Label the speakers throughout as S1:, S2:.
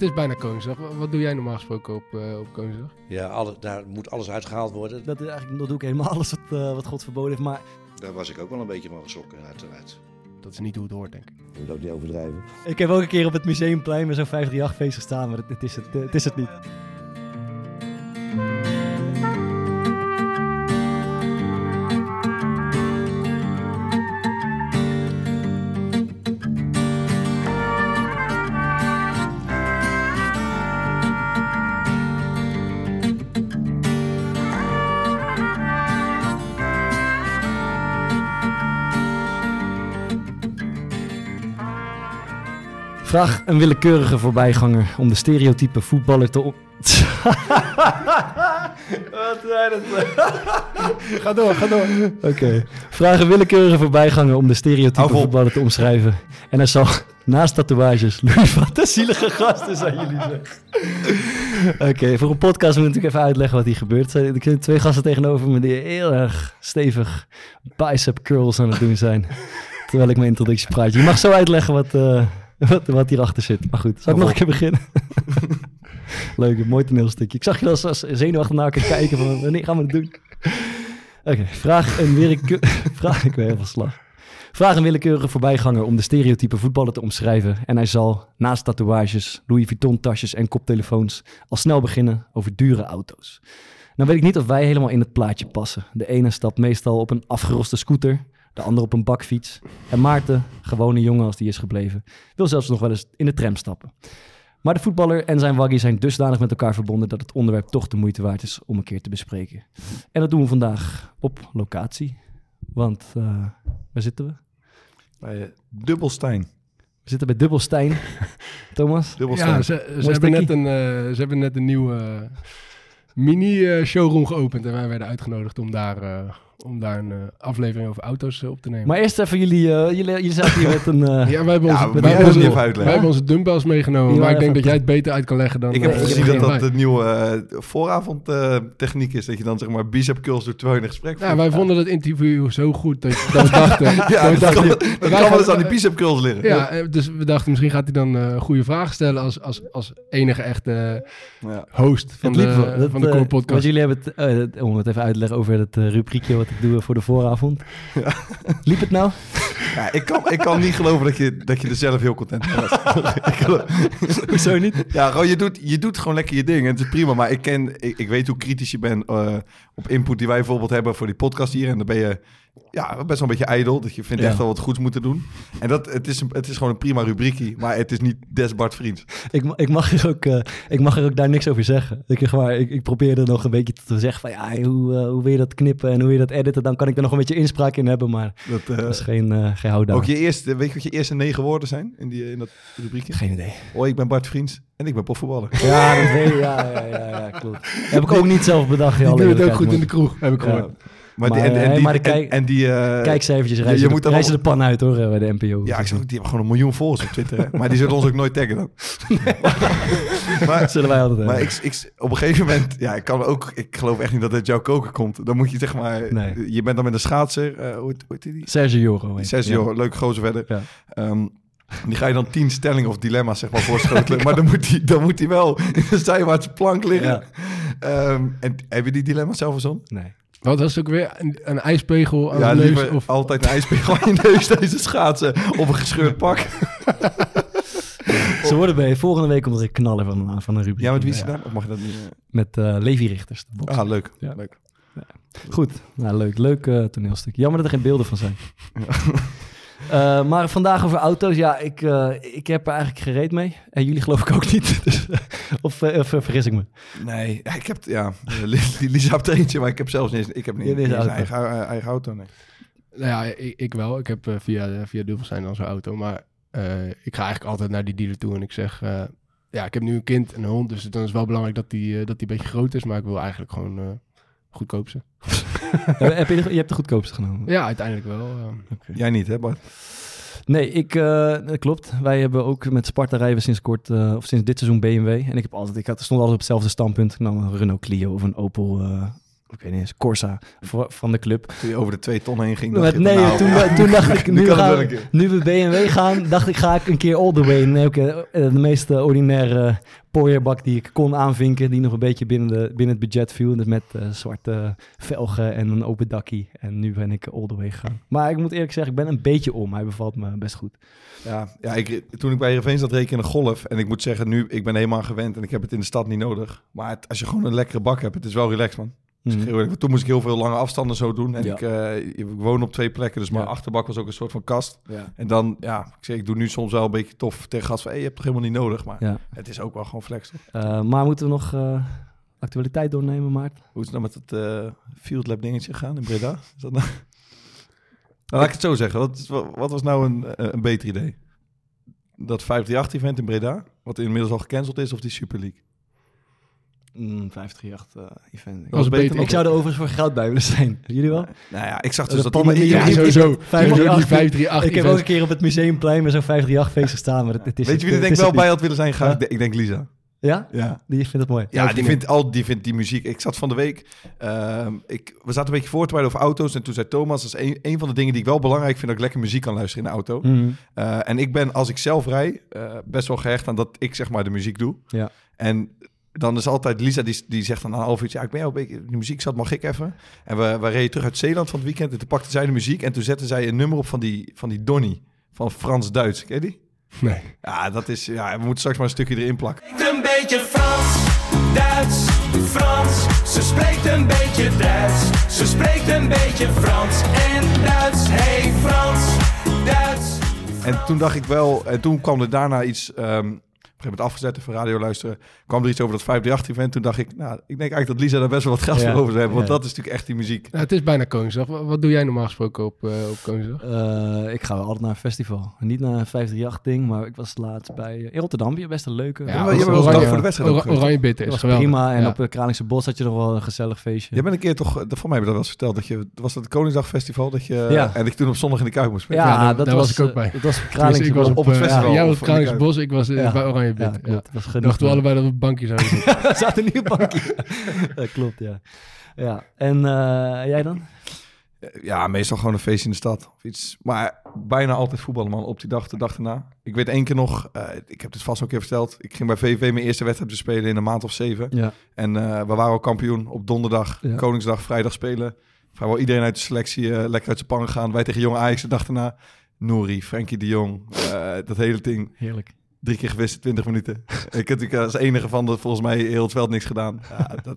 S1: Het is bijna Koningsdag. Wat- doe jij normaal gesproken op, eh, op Koningsdag?
S2: Ja, alle, daar moet alles uitgehaald worden.
S3: Dat, is eigenlijk, dat doe ik helemaal alles wat, eh, wat God verboden heeft. Maar
S2: Daar was ik ook wel een beetje van geschrokken, uiteraard.
S1: Dat is niet hoe het hoort, denk ik.
S2: Je moet ook niet overdrijven.
S3: ik heb ook een keer op het museumplein met zo'n 538-feest gestaan. Maar het, het, is het, het is het niet. Een willekeurige voorbijganger om de stereotype voetballer te... op- Wat?
S1: Ga door, ga door.
S3: Oké. Vraag een willekeurige voorbijganger om de stereotype voetballer te omschrijven. En hij zal naast tatoeages... Louis, wat een zielige gasten zijn jullie zeg. Oké, voor een podcast moet ik natuurlijk even uitleggen wat hier gebeurt. Er zijn twee gasten tegenover me die heel erg stevig bicep curls aan het doen zijn. Terwijl ik mijn introductie praat. Je mag zo uitleggen wat, eh, wat, wat hierachter zit. Maar goed, zal ik nog een keer beginnen? Leuk, een mooi toneelstukje. Ik zag je als, als zenuwachtig naar elkaar kijken van wanneer gaan we het doen? Oké, vraag een willekeur... vraag, ik ben heel van slag. Vraag een willekeurige voorbijganger om de stereotype voetballer te omschrijven. En hij zal naast tatoeages, Louis Vuitton tasjes en koptelefoons al snel beginnen over dure auto's. Nou weet ik niet of wij helemaal in het plaatje passen. De ene stapt meestal op een afgeroste scooter, de ander op een bakfiets. En Maarten, gewone jongen als die is gebleven, wil zelfs nog wel eens in de tram stappen. Maar de voetballer en zijn waggie zijn dusdanig met elkaar verbonden dat het onderwerp toch de moeite waard is om een keer te bespreken. En dat doen we vandaag op locatie. Want eh, waar zitten we?
S4: Bij eh, Dubbelstein.
S3: We zitten bij Dubbelstein. Thomas?
S4: Dubbelstein.
S1: Ja, ze, ze, hebben net een, eh, ze hebben net een nieuwe eh, mini-showroom geopend. En wij werden uitgenodigd om daar, eh, om daar een eh, aflevering over auto's eh, op te nemen.
S3: Maar eerst even jullie, eh, jullie, jullie zaten hier met een...
S1: ja, wij hebben
S4: Ja,
S1: onze, wij onze, wij hebben dumbbells meegenomen. Maar ik denk dat jij het beter uit kan leggen dan...
S4: Ik heb gezien dat dat de nieuwe eh, vooravondtechniek is. Dat je dan zeg maar bicep curls doet terwijl je een gesprek
S1: Ja, wij vonden dat interview zo goed dat, dat we dachten...
S4: Ja,
S1: dat
S4: kan,
S1: dachten,
S4: dat kan wel
S1: gaan-
S4: eens aan die bicep curls liggen.
S1: Ja, dus we dachten misschien gaat hij dan eh goede vragen stellen als, als, als enige echte
S4: Ja.
S1: host van de, van de Core
S3: Want
S1: Podcast.
S3: jullie hebben het, om het even uit te leggen over het rubriekje wat ik doe voor de vooravond. Liep het nou?
S4: Ja, ik, kan, ik kan niet geloven dat je, dat je er zelf heel content mee was.
S3: Hoezo niet?
S4: ja, gewoon, je, doet, je doet gewoon lekker je ding. En het is prima. Maar ik, ken, ik, ik weet hoe kritisch je bent eh, op input die wij bijvoorbeeld hebben voor die podcast hier. En dan ben je ja, best wel een beetje ijdel. Dat je vindt
S3: Ja.
S4: echt wel wat goeds moeten doen. En dat, het, is, een- het is gewoon een prima rubriekie. Maar het is niet des Bart Vriends.
S3: Ik, ik, mag er ook, eh, ik mag er ook daar niks over zeggen. Ik, zeg maar, ik, ik probeerde nog een beetje te zeggen van ja, hoe, eh, hoe wil je dat knippen en hoe wil je dat editen? Dan kan ik er nog een beetje inspraak in hebben, maar
S4: Dat, eh,
S3: dat is geen, eh geen houdbaar.
S4: ook je eerste, weet je wat je eerste negen woorden zijn in, die, in dat rubriekje?
S3: Geen idee.
S4: Hoi, ik ben Bart Vriends en ik ben profvoetballer.
S3: Ja, dat weet ik. Ja, ja, ja, ja, klopt. Heb ik ook niet zelf bedacht.
S1: Die doen het ook goed in de kroeg, heb ik
S4: Ja. Maar,
S3: Maar,
S4: die, en, en
S3: eh,
S4: die,
S3: maar de kijk-
S4: en, die
S3: Kijkcijfertjes
S4: je
S3: reizen,
S4: moet
S3: de, reizen de pan uit hoor, eh, bij de NPO.
S4: Ja, ik zeg die hebben gewoon een miljoen volgers op Twitter. Hè? Maar die zullen ons ook nooit taggen dan. maar
S3: Dat zullen wij altijd
S4: maar
S3: hebben.
S4: ik, ik, op een gegeven moment, ja, ik kan ook, ik geloof echt niet dat het jouw koken komt. Dan moet je zeg maar,
S3: Nee.
S4: je bent dan met een schaatser, eh hoe, heet- hoe heet die?
S3: Sergio Joro. hij.
S4: jaar, leuk gozer verder.
S3: Ja.
S4: Ehm, die ga je dan tien stellingen of dilemma's zeg maar voorschotelen. maar dan moet hij dan moet hij wel in de zijwaartse plank liggen.
S3: Ja.
S4: Ehm, en heb je die dilemma's zelf verzonnen?
S3: Nee.
S1: Wat was ook weer? Een, een ijspegel aan
S4: Ja,
S1: de neus? Of,
S4: altijd een ijspegel aan je neus deze schaatsen of een gescheurd pak.
S3: Ze worden bij volgende week omdat ik knallen van, een- van een rubriek.
S4: Ja, met wie is het dan? Of mag je dat niet? eh?
S3: Met eh Levi Richters. de.
S4: Ah, leuk.
S3: Ja.
S4: leuk.
S3: Goed, nou, leuk. Leuk eh, toneelstuk. Jammer dat er geen beelden van zijn. Eh, maar vandaag over auto's. Ja, ik, eh, ik heb er eigenlijk gereed mee. En jullie geloof ik ook niet. Dus, eh, of, of vergis ik me?
S4: Nee, ik heb, ja, Lisa er eentje, maar ik heb zelfs niet, eens- ik heb niet,
S3: hebt een
S4: eigen, eigen auto, nee.
S1: nou ja, ik, ik wel. Ik heb via, via Duvelstein dan zo'n auto. Maar eh, ik ga eigenlijk altijd naar die dealer toe en ik zeg... eh, ja, ik heb nu een kind en een hond, dus dan is het wel belangrijk dat die, eh, dat die een beetje groot is. Maar ik wil eigenlijk gewoon eh goedkoopste.
S3: Heb je, de, je hebt de goedkoopste genomen.
S1: Ja, uiteindelijk wel.
S4: Jij niet, hè Bart?
S3: Nee, ik, eh, dat klopt. Wij hebben ook met Sparta rijden sinds kort, eh, of sinds dit seizoen BMW. En ik heb altijd, ik had, stond altijd op hetzelfde standpunt. Ik nam een Renault Clio of een Opel, eh, ik weet niet eens, Corsa van de club.
S4: Toen je over de twee ton heen ging.
S3: Met-
S4: dacht je,
S3: nee,
S4: nou,
S3: toen, eh, toen dacht ik,
S4: nu
S3: gaan we- nu we BMW gaan, dacht ik, ga ik een keer all the way. Nee, oké, eh, de meest eh, ordinaire pooierbak die ik kon aanvinken, die nog een beetje binnen, de, binnen het budget viel. Dus met eh, zwarte velgen en een open dakkie. En nu ben ik all the way gegaan. Maar ik moet eerlijk zeggen, ik ben een beetje om. Hij bevalt me best goed.
S4: Ja, ja ik, toen ik bij Heerenveen zat rekenen een golf. En ik moet zeggen, nu, ik ben helemaal gewend en ik heb het in de stad niet nodig. Maar het- als je gewoon een lekkere bak hebt, het is wel relaxed, man.
S3: Mhm.
S4: toen moest ik heel veel lange afstanden zo doen. En
S3: Ja.
S4: ik, eh, ik woon op twee plekken, dus mijn
S3: Ja.
S4: achterbak was ook een soort van kast.
S3: Ja.
S4: En dan, ja, ik zeg, ik doe nu soms wel een beetje tof tegen gas van, hey, je hebt het helemaal niet nodig. Maar het is ook wel gewoon flex, toch?
S3: Eh, maar moeten we nog eh, actualiteit doornemen, Maarten?
S4: Hoe is het nou met het Field Lab dingetje gegaan in Breda? Is dat nou... Nou, laat ik het zo zeggen. Wat, wat was nou een, een beter idee? Dat 538-event in Breda, wat inmiddels al gecanceld is, of die Super League?
S3: Mm, 538 eh, event.
S1: Was
S4: beter?
S3: Ik zou er overigens voor goud bij willen zijn. Jullie wel?
S4: Nou ja, ik zag
S3: De
S4: dus dat
S3: pandemie-
S4: iemand-
S1: Ja, sowieso.
S3: ik- 538
S1: 538
S3: ik heb ook een keer op het museumplein met zo'n 538 feest gestaan. Maar het, het is
S4: Weet je wie er denk wel bij had willen zijn? Graag, ik denk Lisa.
S3: Ja?
S4: Ja.
S3: Die vindt het mooi.
S4: Ja, die vindt, al, die vindt die muziek. Ik zat van de week. ehm, ik, we zaten een beetje voor te bereiden over auto's. En toen zei Thomas: dat is een, een van de dingen die ik wel belangrijk vind. Dat ik lekker muziek kan luisteren in de auto.
S3: Mhm.
S4: Eh, en ik ben, als ik zelf rij, eh, best wel gehecht aan dat ik zeg maar de muziek doe.
S3: Ja.
S4: En dan is altijd Lisa, die, die zegt dan een half uurtje... Ja, ik ben jou een beetje... Die muziek zat, mag ik even? En we, we reden terug uit Zeeland van het weekend. En toen pakte zij de muziek. En toen zette zij een nummer op van die, van die Donny. Van Frans-Duits. Ken je die?
S1: Nee.
S4: Ja, dat is... Ja, we moeten straks maar een stukje erin plakken.
S5: spreekt een beetje Frans, Duits, Frans. Ze spreekt een beetje Duits. Ze spreekt een beetje Frans en Duits. Hey Frans, Duits.
S4: En toen dacht ik wel... En toen kwam er daarna iets... ehm een gegeven moment afgezet, even radio luisteren. kwam er iets over dat 538-event. Toen dacht ik, nou, ik denk eigenlijk dat Lisa daar best wel wat geld
S3: Ja,
S4: voor over zou hebben. Want
S3: ja.
S4: dat is natuurlijk echt die muziek.
S1: Nou, het is bijna Koningsdag. Wat, doe jij normaal gesproken op, eh, op Koningsdag?
S3: Eh, ik ga altijd naar een festival. Niet naar een 538-ding, maar ik was laatst bij... eh, in Rotterdam, je best een leuke...
S4: Ja, je bent wel dag voor de wedstrijd.
S1: Oranje bitter is
S3: was
S1: geweldig.
S3: prima. En
S1: Ja.
S3: op het Kralingse Bos had je nog wel een gezellig feestje.
S4: Jij bent een keer toch... eh, Voor mij heb je dat wel eens verteld. Dat je, was dat het Koningsdagfestival? Dat je,
S3: Ja.
S4: En dat je toen op zondag in de Kuip moest spelen.
S3: ja, dat
S1: daar was ik ook
S3: eh,
S1: bij.
S3: Dat was op
S1: Tenminste,
S3: Kralingse
S1: ik was
S3: Bos.
S4: op het festival.
S1: Ja, jij was Kralingse Bos, ik was eh, bij Oranje
S3: Ja,
S1: bitter. Ja,
S3: klopt. Dat was genoeg.
S1: Dachten we allebei dat we op een bankje zouden zitten.
S3: We zaten niet op bankje. dat klopt, ja. Ja, en eh, jij dan?
S4: Ja, meestal gewoon een feestje in de stad. Of iets. Maar bijna altijd voetballen, man. Op die dag, de dag erna. Ik weet één keer nog, eh, ik heb het vast ook een keer verteld. Ik ging bij VV mijn eerste wedstrijd spelen in een maand of zeven.
S3: Ja.
S4: En eh, we waren al kampioen op donderdag,
S3: Ja.
S4: Koningsdag, vrijdag spelen. Vrijwel iedereen uit de selectie eh, lekker uit zijn pan gegaan. Wij tegen Jong Ajax de dag erna. Nouri, Frenkie de Jong, eh, dat hele ding.
S3: Heerlijk.
S4: Drie keer gewist, 20 minuten. ik heb natuurlijk als enige van de, volgens mij, heel het veld niks gedaan. Ja, dat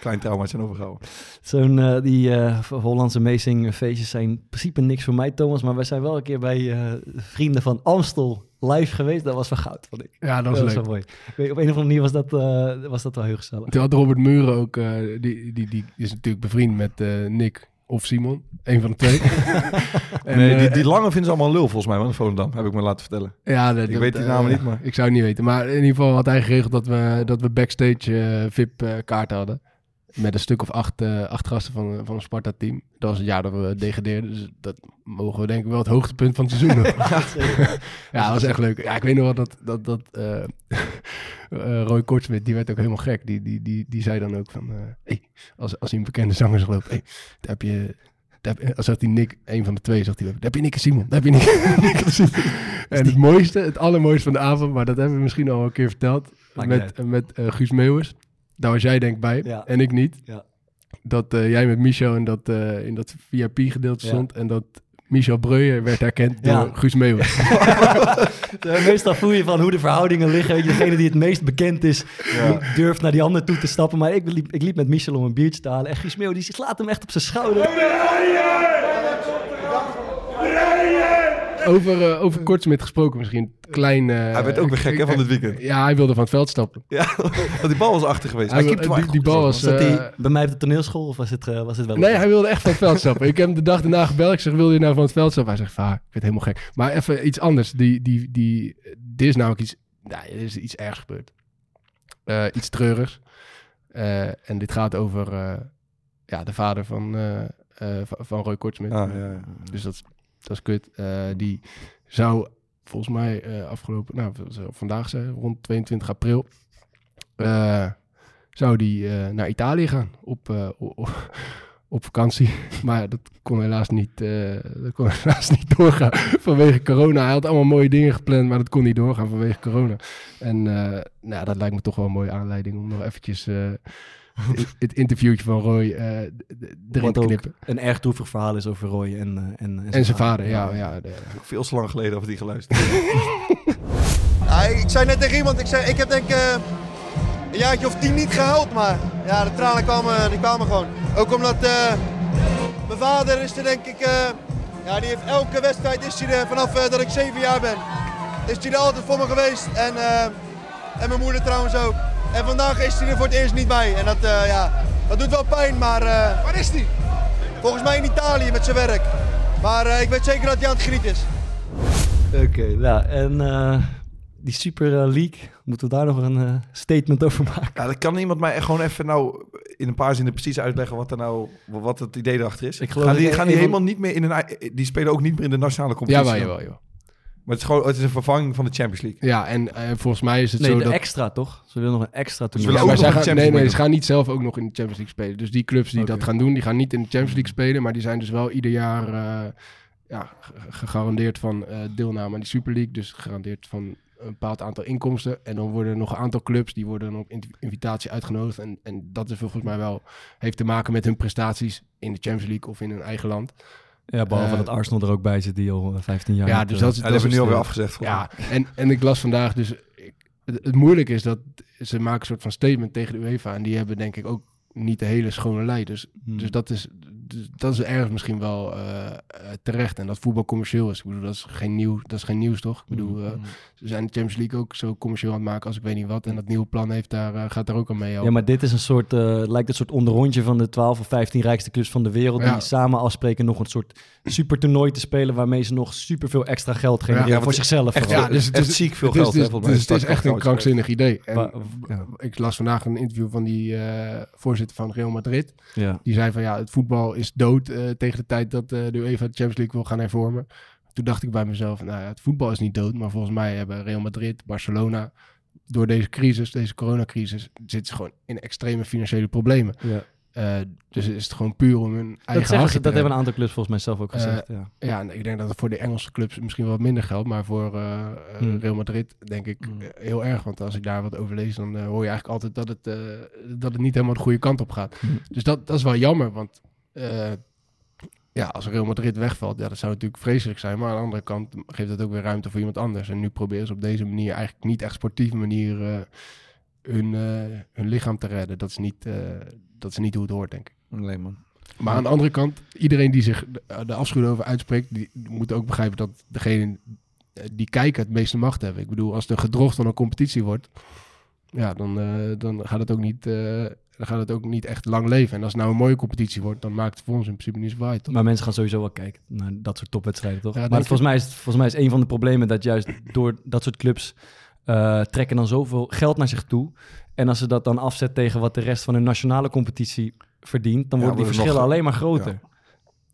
S4: klein trauma's zijn overgehouden.
S3: Zo'n, eh, die eh, Hollandse Amazing feestjes zijn in principe niks voor mij, Thomas. Maar wij zijn wel een keer bij eh, vrienden van Amstel live geweest. Dat was wel goud, vond ik.
S1: Ja, dat was leuk.
S3: mooi. Weet, op een of andere manier was dat, eh, was dat wel heel gezellig.
S1: Toen had Robert Muren ook, eh, die, die, die is natuurlijk bevriend met eh, Nick of Simon. Een van de twee. en,
S4: nee, die,
S1: eh,
S4: die lange vinden ze allemaal lul volgens mij, man, in Volendam. Heb ik me laten vertellen.
S1: Ja, dat-
S4: Ik
S1: dat,
S4: weet die
S1: eh,
S4: namen niet, maar-
S1: Ik zou het niet weten. Maar in ieder geval had hij geregeld dat we, dat we backstage eh, VIP-kaarten hadden. Met een stuk of acht, eh, acht gasten van, van een Sparta-team. Dat was het jaar dat we degradeerden. Dus dat mogen we denk ik wel het hoogtepunt van het seizoen noemen. ja, dat was echt leuk. Ja, ik weet nog wel dat, dat, dat eh, eh, Roy Kortsmit, die werd ook helemaal gek. Die, die, die, die zei dan ook van... eh, hey, als, als hij een bekende zanger zag lopen... Hey, daar heb je... Als zegt hij Nick, een van de twee, zegt hij... Daar heb je Nick en Simon. Daar heb je Nick, Nick en Simon. En het mooiste, het allermooiste van de avond... Maar dat hebben we misschien al een keer verteld...
S3: Maakt
S1: met, met eh, Guus Meeuwis. Daar was jij denk ik bij.
S3: Ja.
S1: En ik niet.
S3: Ja.
S1: dat eh, jij met Michel in dat, eh, in dat VIP-gedeelte
S3: Ja.
S1: stond. En dat Michel Breuer werd herkend
S3: Ja.
S1: door Guus Meeuwis.
S3: Eh, Meestal voel je van hoe de verhoudingen liggen. Weet je, Degene die het meest bekend is, durft naar die ander toe te stappen. Maar ik liep, ik liep met Michel om een biertje te halen. En Guus Meeuw, die slaat hem echt op zijn schouder.
S1: Over, eh over Kortsmit gesproken misschien. Klein, eh,
S4: Hij werd ook weer gek hè, van dit weekend.
S1: Ja, hij wilde van het veld stappen.
S4: Ja, want die bal was achter geweest.
S1: Hij
S4: Hij
S1: die, bal
S4: was
S1: was...
S3: Zat hij
S1: eh,
S3: bij mij op de toneelschool of was het, eh, was het wel...
S1: Nee, hij wilde echt van het veld stappen. Ik heb hem de dag daarna gebeld. Ik zeg, wil je nou van het veld stappen? Hij zegt, ah, ik vind het helemaal gek. Maar even iets anders. Die, die, die, dit is namelijk iets... Nou, er is iets ergs gebeurd. Eh, iets treurigs. Eh, en dit gaat over eh, ja, de vader van, eh, eh, van- van Roy Kortsmit.
S4: Ah, ja, ja.
S1: Dus dat, is- dat is kut. Die zou volgens mij eh, afgelopen... Nou, vandaag zijn rond 22 april... eh, zou die eh, naar Italië gaan op, eh, o- op vakantie. Maar dat kon helaas niet, dat kon helaas niet doorgaan vanwege corona. Hij had allemaal mooie dingen gepland, maar dat kon niet doorgaan vanwege corona. En nou, dat lijkt me toch wel een mooie aanleiding om nog eventjes het, interviewtje van Roy eh, d- erin
S3: Wat
S1: te
S3: ook
S1: knippen.
S3: een erg droevig verhaal is over Roy en, eh, en,
S1: En zijn vader, ja. ja de-
S4: Veel te lang geleden over die geluisterd.
S6: Ja, ik zei net tegen iemand, ik, zei, ik heb denk ik eh, een jaartje of tien niet gehuild, maar ja, de tranen kwamen, die kwamen gewoon. Ook omdat eh, mijn vader is er denk ik, eh, ja, die heeft elke wedstrijd is hij er vanaf dat ik zeven jaar ben. Is hij er altijd voor me geweest en, eh, en mijn moeder trouwens ook. En vandaag is hij er voor het eerst niet bij en dat, eh, ja, dat doet wel pijn, maar... Waar is hij? Volgens mij in Italië met zijn werk. Maar eh, ik weet zeker dat hij aan het genieten is.
S3: Oké, nou, en eh, die Super eh, League, moeten we daar nog een eh, statement over maken?
S4: Ja, dan kan iemand mij echt gewoon even nou in een paar zinnen precies uitleggen wat er nou wat het idee erachter is.
S3: Ik geloof
S4: gaan die,
S3: dat
S4: gaan die helemaal niet meer in een die spelen ook niet meer in de nationale competitie.
S1: Jawel,
S4: dan?
S1: jawel, jawel.
S4: Maar het is gewoon het is een vervanging van de Champions League.
S1: Ja, en eh, volgens mij is het
S3: Nee,
S1: zo
S3: de
S1: dat...
S3: extra toch? Ze willen nog een extra
S4: Ze
S3: toernooi.
S4: willen
S1: Ja,
S4: ook
S1: gaan,
S4: Champions
S1: nee, nee, ze gaan niet zelf ook nog in de Champions League spelen. Dus die clubs die dat gaan doen, die gaan niet in de Champions League spelen. Maar die zijn dus wel ieder jaar eh, ja, ge- gegarandeerd van eh, deelname aan die Super League. Dus gegarandeerd van een bepaald aantal inkomsten. En dan worden er nog een aantal clubs, die worden dan op invi- invitatie uitgenodigd. En, en dat is volgens mij wel, heeft te maken met hun prestaties in de Champions League of in hun eigen land.
S3: Ja, behalve
S1: Eh,
S3: dat Arsenal er ook bij zit, die al eh, 15 jaar...
S1: Ja, dus
S3: eh,
S1: dat is, dat
S4: dat hebben we nu alweer afgezegd. voor
S1: Ja, en, en ik las vandaag dus... Ik, het, het moeilijke is dat ze maken een soort van statement tegen de UEFA. En die hebben denk ik ook niet de hele schone lei. Dus,
S3: Hmm.
S1: dus, dat, is, dus dat is ergens misschien wel eh, eh, terecht. En dat voetbal commercieel is. Ik bedoel, dat is geen, nieuw, dat is geen nieuws, toch? Ik bedoel, eh, ze zijn de Champions League ook zo commercieel aan het maken als ik weet niet wat. En dat nieuwe plan heeft daar, gaat daar ook aan mee.
S3: Ja, maar dit is een soort, eh, het lijkt een soort onderrondje van de 12 of 15 rijkste clubs van de wereld.
S1: Ja.
S3: Die samen afspreken nog een soort supertoernooi te spelen. Waarmee ze nog superveel extra geld genereren
S4: Ja,
S3: voor zichzelf.
S4: echt.
S1: Ja, dus het
S4: echt
S1: is-
S4: ziek veel
S1: het is
S4: geld.
S1: dus- dus het is
S4: Start
S1: echt een krankzinnig idee. En ik las vandaag een interview van die eh, voorzitter van Real Madrid.
S3: Ja.
S1: Die zei van ja, het voetbal is dood eh, tegen de tijd dat eh, de UEFA de Champions League wil gaan hervormen. Toen dacht ik bij mezelf, nou ja, het voetbal is niet dood. Maar volgens mij hebben Real Madrid, Barcelona, door deze crisis, deze coronacrisis, zitten ze gewoon in extreme financiële problemen.
S3: Ja.
S1: Eh, dus is het gewoon puur om hun
S3: Dat,
S1: eigen
S3: ze,
S1: te
S3: dat hebben een aantal clubs volgens mij zelf ook gezegd. ja.
S1: Ja, ik denk dat het voor de Engelse clubs misschien wat minder geldt. Maar voor
S3: Hmm.
S1: Real Madrid denk ik
S3: Hmm.
S1: heel erg. Want als ik daar wat over lees, dan hoor je eigenlijk altijd dat het, dat het niet helemaal de goede kant op gaat.
S3: Hmm.
S1: Dus dat, dat is wel jammer. Want eh, ja, als Real Madrid wegvalt, ja, dat zou natuurlijk vreselijk zijn. Maar aan de andere kant geeft het ook weer ruimte voor iemand anders. En nu proberen ze op deze manier, eigenlijk niet echt sportieve manier, eh, hun, eh, hun lichaam te redden. Dat is, niet, dat is niet hoe het hoort, denk ik.
S4: Nee, man.
S1: Maar aan de andere kant, iedereen die zich de, afschuw over uitspreekt, die moet ook begrijpen dat degene die kijken het meeste macht hebben. Ik bedoel, als het een gedrocht van een competitie wordt, ja, dan, dan, gaat het ook niet, dan gaat het ook niet echt lang leven. En als het nou een mooie competitie wordt, dan maakt het voor ons in principe niet zoveel uit. toch?
S3: Maar mensen gaan sowieso wel kijken naar dat soort topwedstrijden, toch?
S1: Ja,
S3: maar volgens, mij is, het- volgens mij is een van de problemen dat juist door dat soort clubs eh, trekken dan zoveel geld naar zich toe. En als ze dat dan afzet tegen wat de rest van hun nationale competitie verdient, dan
S4: Ja,
S3: worden die verschillen
S4: nog-
S3: alleen maar groter.
S4: ja.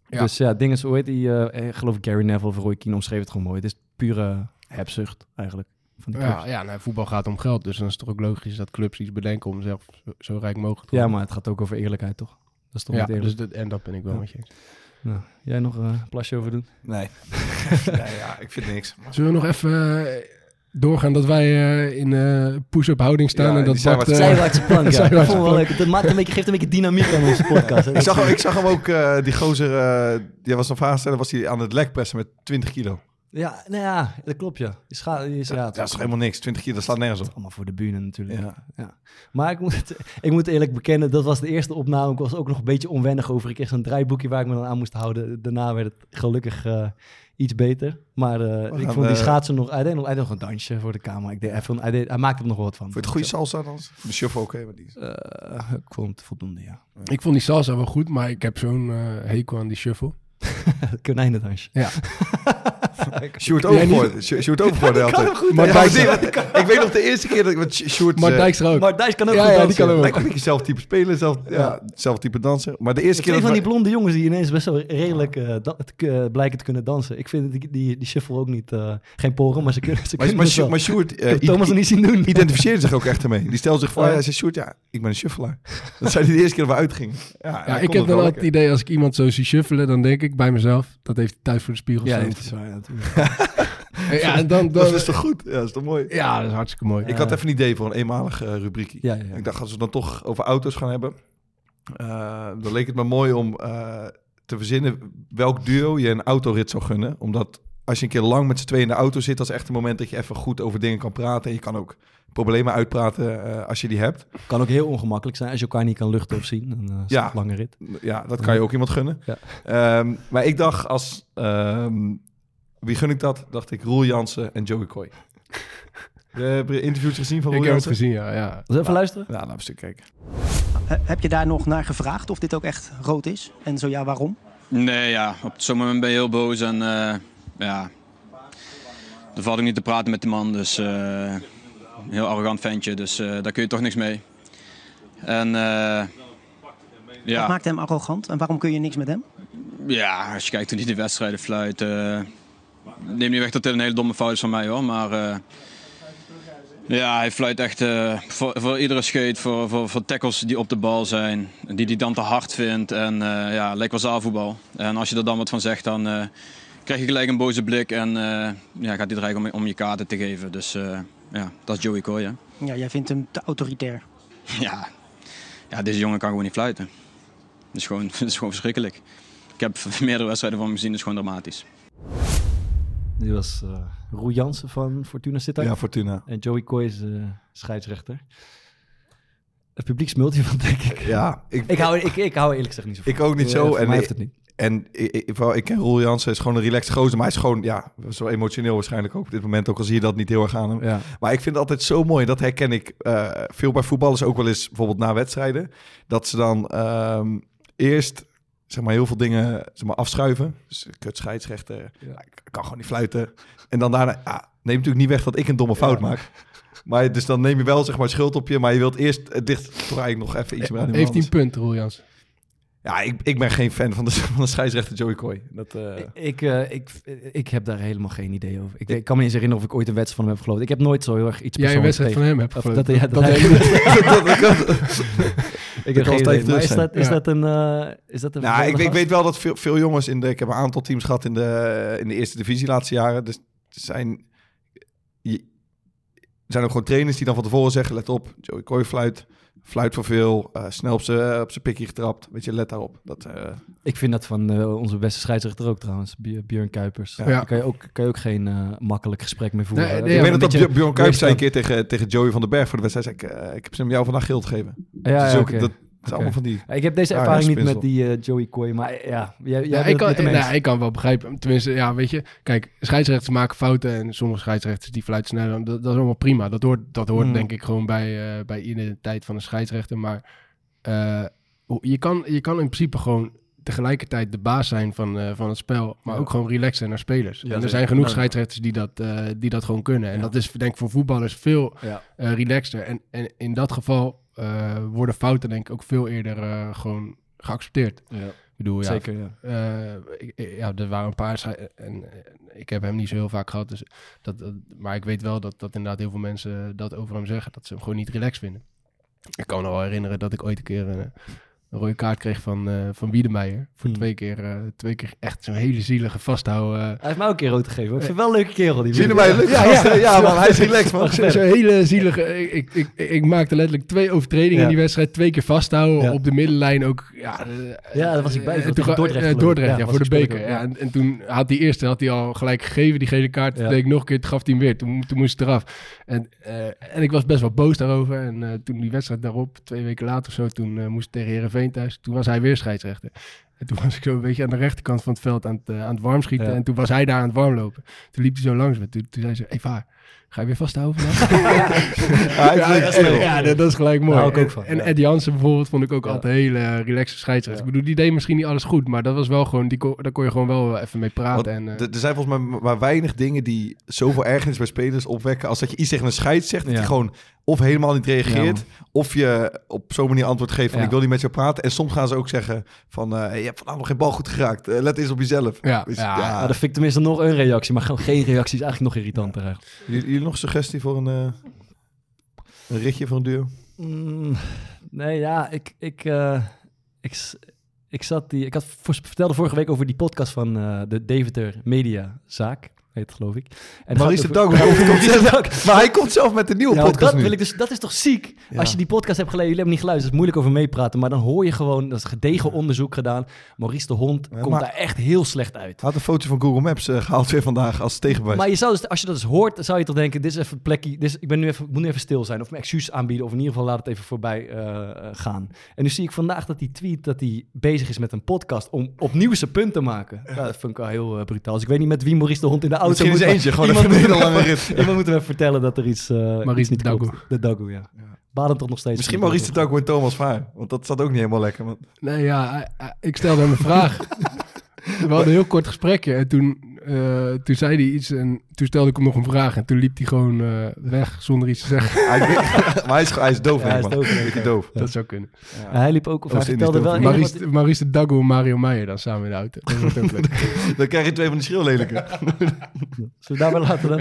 S1: Ja.
S3: Dus ja, dingen zo heet die, eh, ik geloof Gary Neville of Roy Keane omschreef het gewoon mooi. Het is pure hebzucht eigenlijk van die clubs.
S1: Ja, ja nou, voetbal gaat om geld, dus dan is het toch ook logisch dat clubs iets bedenken om zelf zo, zo rijk mogelijk te
S3: Ja,
S1: worden.
S3: maar het gaat ook over eerlijkheid, toch? Dat is toch
S1: ja,
S3: niet eerlijk?
S1: dus dat, en dat ben ik wel
S3: Ja.
S1: met je eens.
S3: Nou, jij nog eh, een plasje over doen?
S4: Nee. ja, ja, ik vind niks.
S1: Zullen we nog even... eh, Doorgaan dat wij eh, in eh, push-up houding staan
S4: Ja,
S1: en dat Bart,
S4: zijwaartse-
S1: eh,
S3: plank, ja. Dat vond wel leuk. Het maakt een beetje, geeft een beetje dynamiek aan onze podcast.
S4: Ik zag, hem, ik zag hem ook, eh, die gozer, eh, die was een vraag stellen, was hij aan het legpressen met 20 kilo.
S3: Ja, nou ja, dat klopt ja. Die scha- die is, ja,
S4: dat is toch helemaal niks. 20 kilo, dat slaat nergens op.
S3: Allemaal voor de bühne natuurlijk.
S4: Ja.
S3: Ja. Maar ik moet, ik moet eerlijk bekennen, dat was de eerste opname. Ik was ook nog een beetje onwennig over. Ik kreeg zo'n draaiboekje waar ik me dan aan moest houden. Daarna werd het gelukkig eh, iets beter. Maar eh, ik vond die
S4: eh,
S3: schaatsen nog... Hij deed nog, hij deed nog een dansje voor de camera. Ik deed, hij, vond, hij, deed, hij maakte er nog wat van.
S4: Vond je het goede salsa dan? De shuffle ook, hè? maar die
S3: Eh, ik vond het voldoende, ja.
S1: Ik vond die salsa wel goed, maar ik heb zo'n eh, hekel aan die shuffle.
S3: Konijnendansje.
S1: Ja.
S4: Sjoerd. Sjo- Sjoerd Overgoorde altijd. Ja,
S1: Dijkstra-
S4: ik weet nog de eerste keer dat ik met Sjoerd...
S1: Maar
S4: eh,
S1: Dijkstra ook.
S3: Maar Dijs kan ook
S1: Ja,
S3: goed
S1: ja, die
S3: dansen.
S1: kan ook.
S4: Beetje zelf type spelen, zelf, ja. Zelf type dansen. Maar de eerste keer
S3: van die blonde jongens die ineens best wel redelijk eh, k- blijken te kunnen dansen. Ik vind die, die, die shuffle ook niet... eh, geen poren, maar ze kunnen, ze
S4: Maar,
S3: kunnen
S4: maar,
S3: het wel.
S4: Sjo- maar Sjoerd eh,
S3: Thomas nog niet zien doen.
S4: identificeerde zich ook echt ermee. Die stelde zich voor,
S3: Ja.
S4: hij zei, Sjoerd, ja, ik ben een shuffelaar. Dat zei hij de eerste keer dat we uitgingen. Ja, hij
S1: ik heb
S4: wel
S1: altijd het idee, als ik iemand zo zie shuffelen, dan denk ik bij mezelf, dat heeft hij thuis voor de spiegel
S3: Ja, dat is waar, natuurlijk.
S1: Ja, en dan, dan,
S4: Dat is toch goed? Ja, dat is toch mooi?
S1: ja, dat is hartstikke mooi.
S4: Ik had even een idee voor een eenmalig eh rubriekje.
S3: Ja, ja, ja.
S4: Ik dacht, als we dan toch over auto's gaan hebben, eh, dan leek het me mooi om eh, te verzinnen welk duo je een autorit zou gunnen. Omdat als je een keer lang met z'n tweeën in de auto zit, dat is echt een moment dat je even goed over dingen kan praten. En je kan ook problemen uitpraten als je die hebt.
S3: Kan ook heel ongemakkelijk zijn als je elkaar niet kan luchten of zien. Dan uh,
S4: Ja.
S3: lange rit.
S4: Ja, dat kan je ook iemand gunnen.
S3: Ja.
S4: Ehm, maar ik dacht als... ehm, wie gun ik dat? Dacht ik Roel Jansen en Joey Coy. Heb je interviews gezien van
S1: Ik
S4: Roel
S1: heb het
S4: Jansen?
S1: gezien, ja. ja.
S3: Zullen we even luisteren?
S4: Ja, laten we een stuk kijken.
S7: He- Heb je daar nog naar gevraagd of dit ook echt rood is? En zo ja, waarom?
S8: Nee, ja, op zo'n moment ben je heel boos en eh, ja, dan valt ik niet te praten met de man. Dus eh, een heel arrogant ventje, dus eh, daar kun je toch niks mee. En eh,
S7: Wat maakt hem arrogant en waarom kun je niks met hem?
S8: ja, als je kijkt hoe hij de wedstrijden fluit, eh neem niet weg dat dit een hele domme fout is van mij hoor, maar eh, ja, hij fluit echt eh, voor, voor iedere scheet, voor, voor, voor tackles die op de bal zijn, die hij dan te hard vindt en eh, ja, lijkt wel zaalvoetbal. En als je er dan wat van zegt, dan krijg je gelijk een boze blik en ja, gaat hij dreigen om, om je kaarten te geven. Dus ja, dat is Joey Coy hè.
S7: Ja, jij vindt hem te autoritair.
S8: Ja. ja, deze jongen kan gewoon niet fluiten. Dat is gewoon, dat is gewoon verschrikkelijk. Ik heb meerdere wedstrijden van hem gezien, dat is gewoon dramatisch.
S3: Dit was uh, Roel Jansen van Fortuna Sittard.
S4: Ja, Fortuna.
S3: En Joey Coy is uh, scheidsrechter. Het publiek smult hiervan, denk ik.
S4: Ja, ik,
S3: ik, hou, ik, ik hou eerlijk gezegd niet zo van.
S4: Ik ook niet zo.
S3: en mij heeft het niet.
S4: En ik, ik, ik ken Roel Jansen, is gewoon een relaxed gozer. Maar hij is gewoon, ja, zo emotioneel waarschijnlijk ook op dit moment. Ook al zie je dat niet heel erg aan hem.
S3: Ja.
S4: Maar ik vind het altijd zo mooi. Dat herken ik uh, veel bij voetballers ook wel eens, bijvoorbeeld na wedstrijden. Dat ze dan um, eerst, zeg maar, heel veel dingen zeg maar, afschuiven. Dus kut scheidsrechter, ja. ik kan gewoon niet fluiten. En dan daarna, ja, neem natuurlijk niet weg dat ik een domme fout ja. maak. Maar dus dan neem je wel zeg maar schuld op je, maar je wilt eerst het dicht toch eigenlijk nog even iets meer aan
S1: Heeft hij een punt, Roel Jans?
S4: Ja, ik, ik ben geen fan van de, van de scheidsrechter Joey Coy. Dat, uh...
S3: ik, uh, ik, ik heb daar helemaal geen idee over. Ik, ik, kan me niet eens herinneren of ik ooit een wedstrijd van hem heb geloofd. Ik heb nooit zo heel erg iets
S1: Jij een wedstrijd van hem hebt
S3: of
S1: geloofd?
S3: dat, ja, dat,
S1: dat,
S3: dat,
S1: dat,
S3: ik heb geen idee. Maar is dat, is, ja. dat een, uh, is dat een
S4: Nou, ik, ik, weet wel dat veel, veel jongens in de... Ik heb een aantal teams gehad in de, in de eerste divisie de laatste jaren. Dus er zijn... Je, er zijn ook gewoon trainers die dan van tevoren zeggen... Let op, Joey Coy fluit fluit voor veel, uh, snel op zijn op pikje getrapt. Weet je, let daarop. Dat, uh...
S3: Ik vind dat van uh, onze beste scheidsrechter ook trouwens, Björn Kuipers. Ja. Daar kan je ook, kan je ook geen makkelijk gesprek mee voeren.
S4: Nee, nee, ik weet dat, dat Björn Kuipers zei een keer tegen, tegen Joey van den Berg voor de wedstrijd. Zei, ik, ik heb ze hem jou vandaag geld gegeven.
S3: Ja,
S4: dus
S3: ja,
S4: ook,
S3: okay.
S4: dat, het is allemaal van die...
S3: Ja, ik heb deze ervaring niet met die uh, Joey Coy, maar ja, jij,
S1: ja, ik, kan, nou, ik kan wel begrijpen. Tenminste, ja, weet je, kijk, scheidsrechters maken fouten en sommige scheidsrechters die fluiten sneller. Dat, dat is allemaal prima. Dat hoort, dat hoort mm. denk ik gewoon bij, uh, bij identiteit van een scheidsrechter. Maar uh, je, kan, je kan in principe gewoon tegelijkertijd de baas zijn van, uh, van het spel, maar ja. ook gewoon relaxen naar spelers. Ja, en er zijn genoeg nou, scheidsrechters die dat, uh, die dat gewoon kunnen. En ja. dat is denk ik voor voetballers veel ja. uh, relaxter. En, en in dat geval worden fouten denk ik ook veel eerder uh, gewoon geaccepteerd.
S3: Ja.
S1: Ik bedoel,
S3: Zeker, ja.
S1: Uh, ik, ja, er waren een paar en ik heb hem niet zo heel vaak gehad. Dus dat, dat, maar ik weet wel dat, dat inderdaad heel veel mensen dat over hem zeggen, dat ze hem gewoon niet relaxed vinden. Ik kan me nog wel herinneren dat ik ooit een keer een rode kaart kreeg van, eh van Wiedemeijer. Voor
S3: Hmm.
S1: twee, keer, eh, twee keer echt zo'n hele zielige vasthouden.
S3: Hij heeft mij ook een keer rood gegeven. Ik vind wel een leuke kerel. Die
S4: Zie je mij? Leuk
S1: Ja, ja.
S4: hè? ja, man. Hij is relaxed, man.
S1: Zo'n hele zielige... Ik, ik, ik, ik maakte letterlijk twee overtredingen
S3: Ja.
S1: in die wedstrijd. Twee keer vasthouden.
S3: Ja.
S1: Op de middenlijn ook. Ja, eh,
S3: Ja, daar was ik bij.
S1: eh, toen
S3: Dordrecht,
S1: eh. Dordrecht,
S3: Ja,
S1: voor de beker. Ja. En, en toen had die eerste had hij al gelijk gegeven, die gele kaart. Toen deed ik nog een keer, toen gaf hij hem weer. Toen, toen moest het eraf. En, eh, en ik was best wel boos daarover. En eh, toen die wedstrijd daarop, twee weken later of zo, toen eh, moest ik tegen Heerenveen thuis. Toen was hij weer scheidsrechter. En toen was ik zo een beetje aan de rechterkant van het veld aan het, eh, aan het warm schieten.
S3: Ja.
S1: En toen was hij daar aan het warm lopen. Toen liep hij zo langs me. Toen, toen zei ze, hey vaar, ga je weer vasthouden ja, ja, dat, is gelijk mooi.
S3: Daar hou ik ook
S1: En-
S3: van,
S1: En
S3: ja.
S1: Ed Jansen bijvoorbeeld vond ik ook
S3: Ja.
S1: altijd een hele uh, relaxe scheidsrechter. Ik bedoel, die deed misschien niet alles goed, maar dat was wel gewoon, die kon, daar kon je gewoon wel even mee
S4: Want
S1: praten. En, eh,
S4: er zijn volgens mij maar weinig dingen die zoveel ergernis bij spelers opwekken. als dat je iets tegen een scheids zegt. dat je gewoon of helemaal niet reageert.
S3: Ja,
S4: of je op zo'n manier antwoord geeft van
S3: Ja.
S4: ik wil niet met jou praten. En soms gaan ze ook zeggen van eh, je hebt vandaag nog geen bal goed geraakt. Eh, let eens op jezelf.
S1: Ja,
S4: Dus,
S1: ja.
S3: Ja, dat vind ik tenminste nog een reactie. Maar gewoon geen reactie is eigenlijk nog irritanter. eigenlijk.
S4: Jullie, jullie nog suggestie voor een, eh, een ritje voor een duo?
S3: Mm, nee, ja, ik, ik, eh, ik, ik zat die, ik had vertelde vorige week over die podcast van eh, de Deventer Media Zaak, heet geloof ik. En het
S4: Maurice de Dag
S3: de Dag.
S4: Maar hij komt zelf met een nieuwe
S3: Ja,
S4: podcast
S3: dat, wil ik dus, dat is toch ziek?
S4: Ja.
S3: Als je die podcast hebt gelezen, jullie hebben niet geluisterd, het is moeilijk over meepraten, maar dan hoor je gewoon, dat is gedegen onderzoek gedaan. Maurice de Hond
S4: Ja,
S3: komt daar echt heel slecht uit.
S4: Had een foto van Google Maps eh, gehaald weer vandaag als tegenbewijs.
S3: Maar je zou dus, als je dat eens hoort, dan zou je toch denken, dit is even een plekje, dit is, ik, ben nu even, moet nu even stil zijn, of mijn excuus aanbieden, of in ieder geval laat het even voorbij eh, eh, gaan. En nu zie ik vandaag dat hij tweet dat hij bezig is met een podcast om opnieuw zijn punt te maken. Ja, dat vind ik wel heel eh, brutaal. Dus ik weet niet met wie Maurice de Hond in de auto
S4: Misschien in
S3: moet,
S4: zijn
S3: maar
S4: eentje, gewoon
S3: iemand
S4: even een
S3: moet even-
S4: rit.
S3: Iemand moet hem even vertellen dat er iets, eh
S1: Maurice
S3: iets niet
S1: de Dagoe.
S3: klopt. De Dagoe, ja. Baden toch nog steeds.
S4: Misschien Maurice de Dag en Thomas Vaar. Want dat zat ook niet helemaal lekker. Want...
S1: Nee, ja, hij- hij- ik stelde hem een vraag. We hadden een heel kort gesprekje en toen, eh, toen zei hij iets en toen stelde ik hem nog een vraag. En toen liep hij gewoon eh, weg zonder iets te zeggen.
S4: Hij, maar hij is, hij is doof,
S3: Ja, hij is doof, denk ik,
S4: doof.
S1: Dat zou kunnen.
S3: Ja, hij liep ook, of hij vertelde wel... wat-
S1: Maurice, Maurice de Dago en Mario Meijer dan samen in de auto. Dat ook leuk.
S4: Dan krijg je twee van die schreeuwlelijken.
S3: Zullen we daar wel laten dan?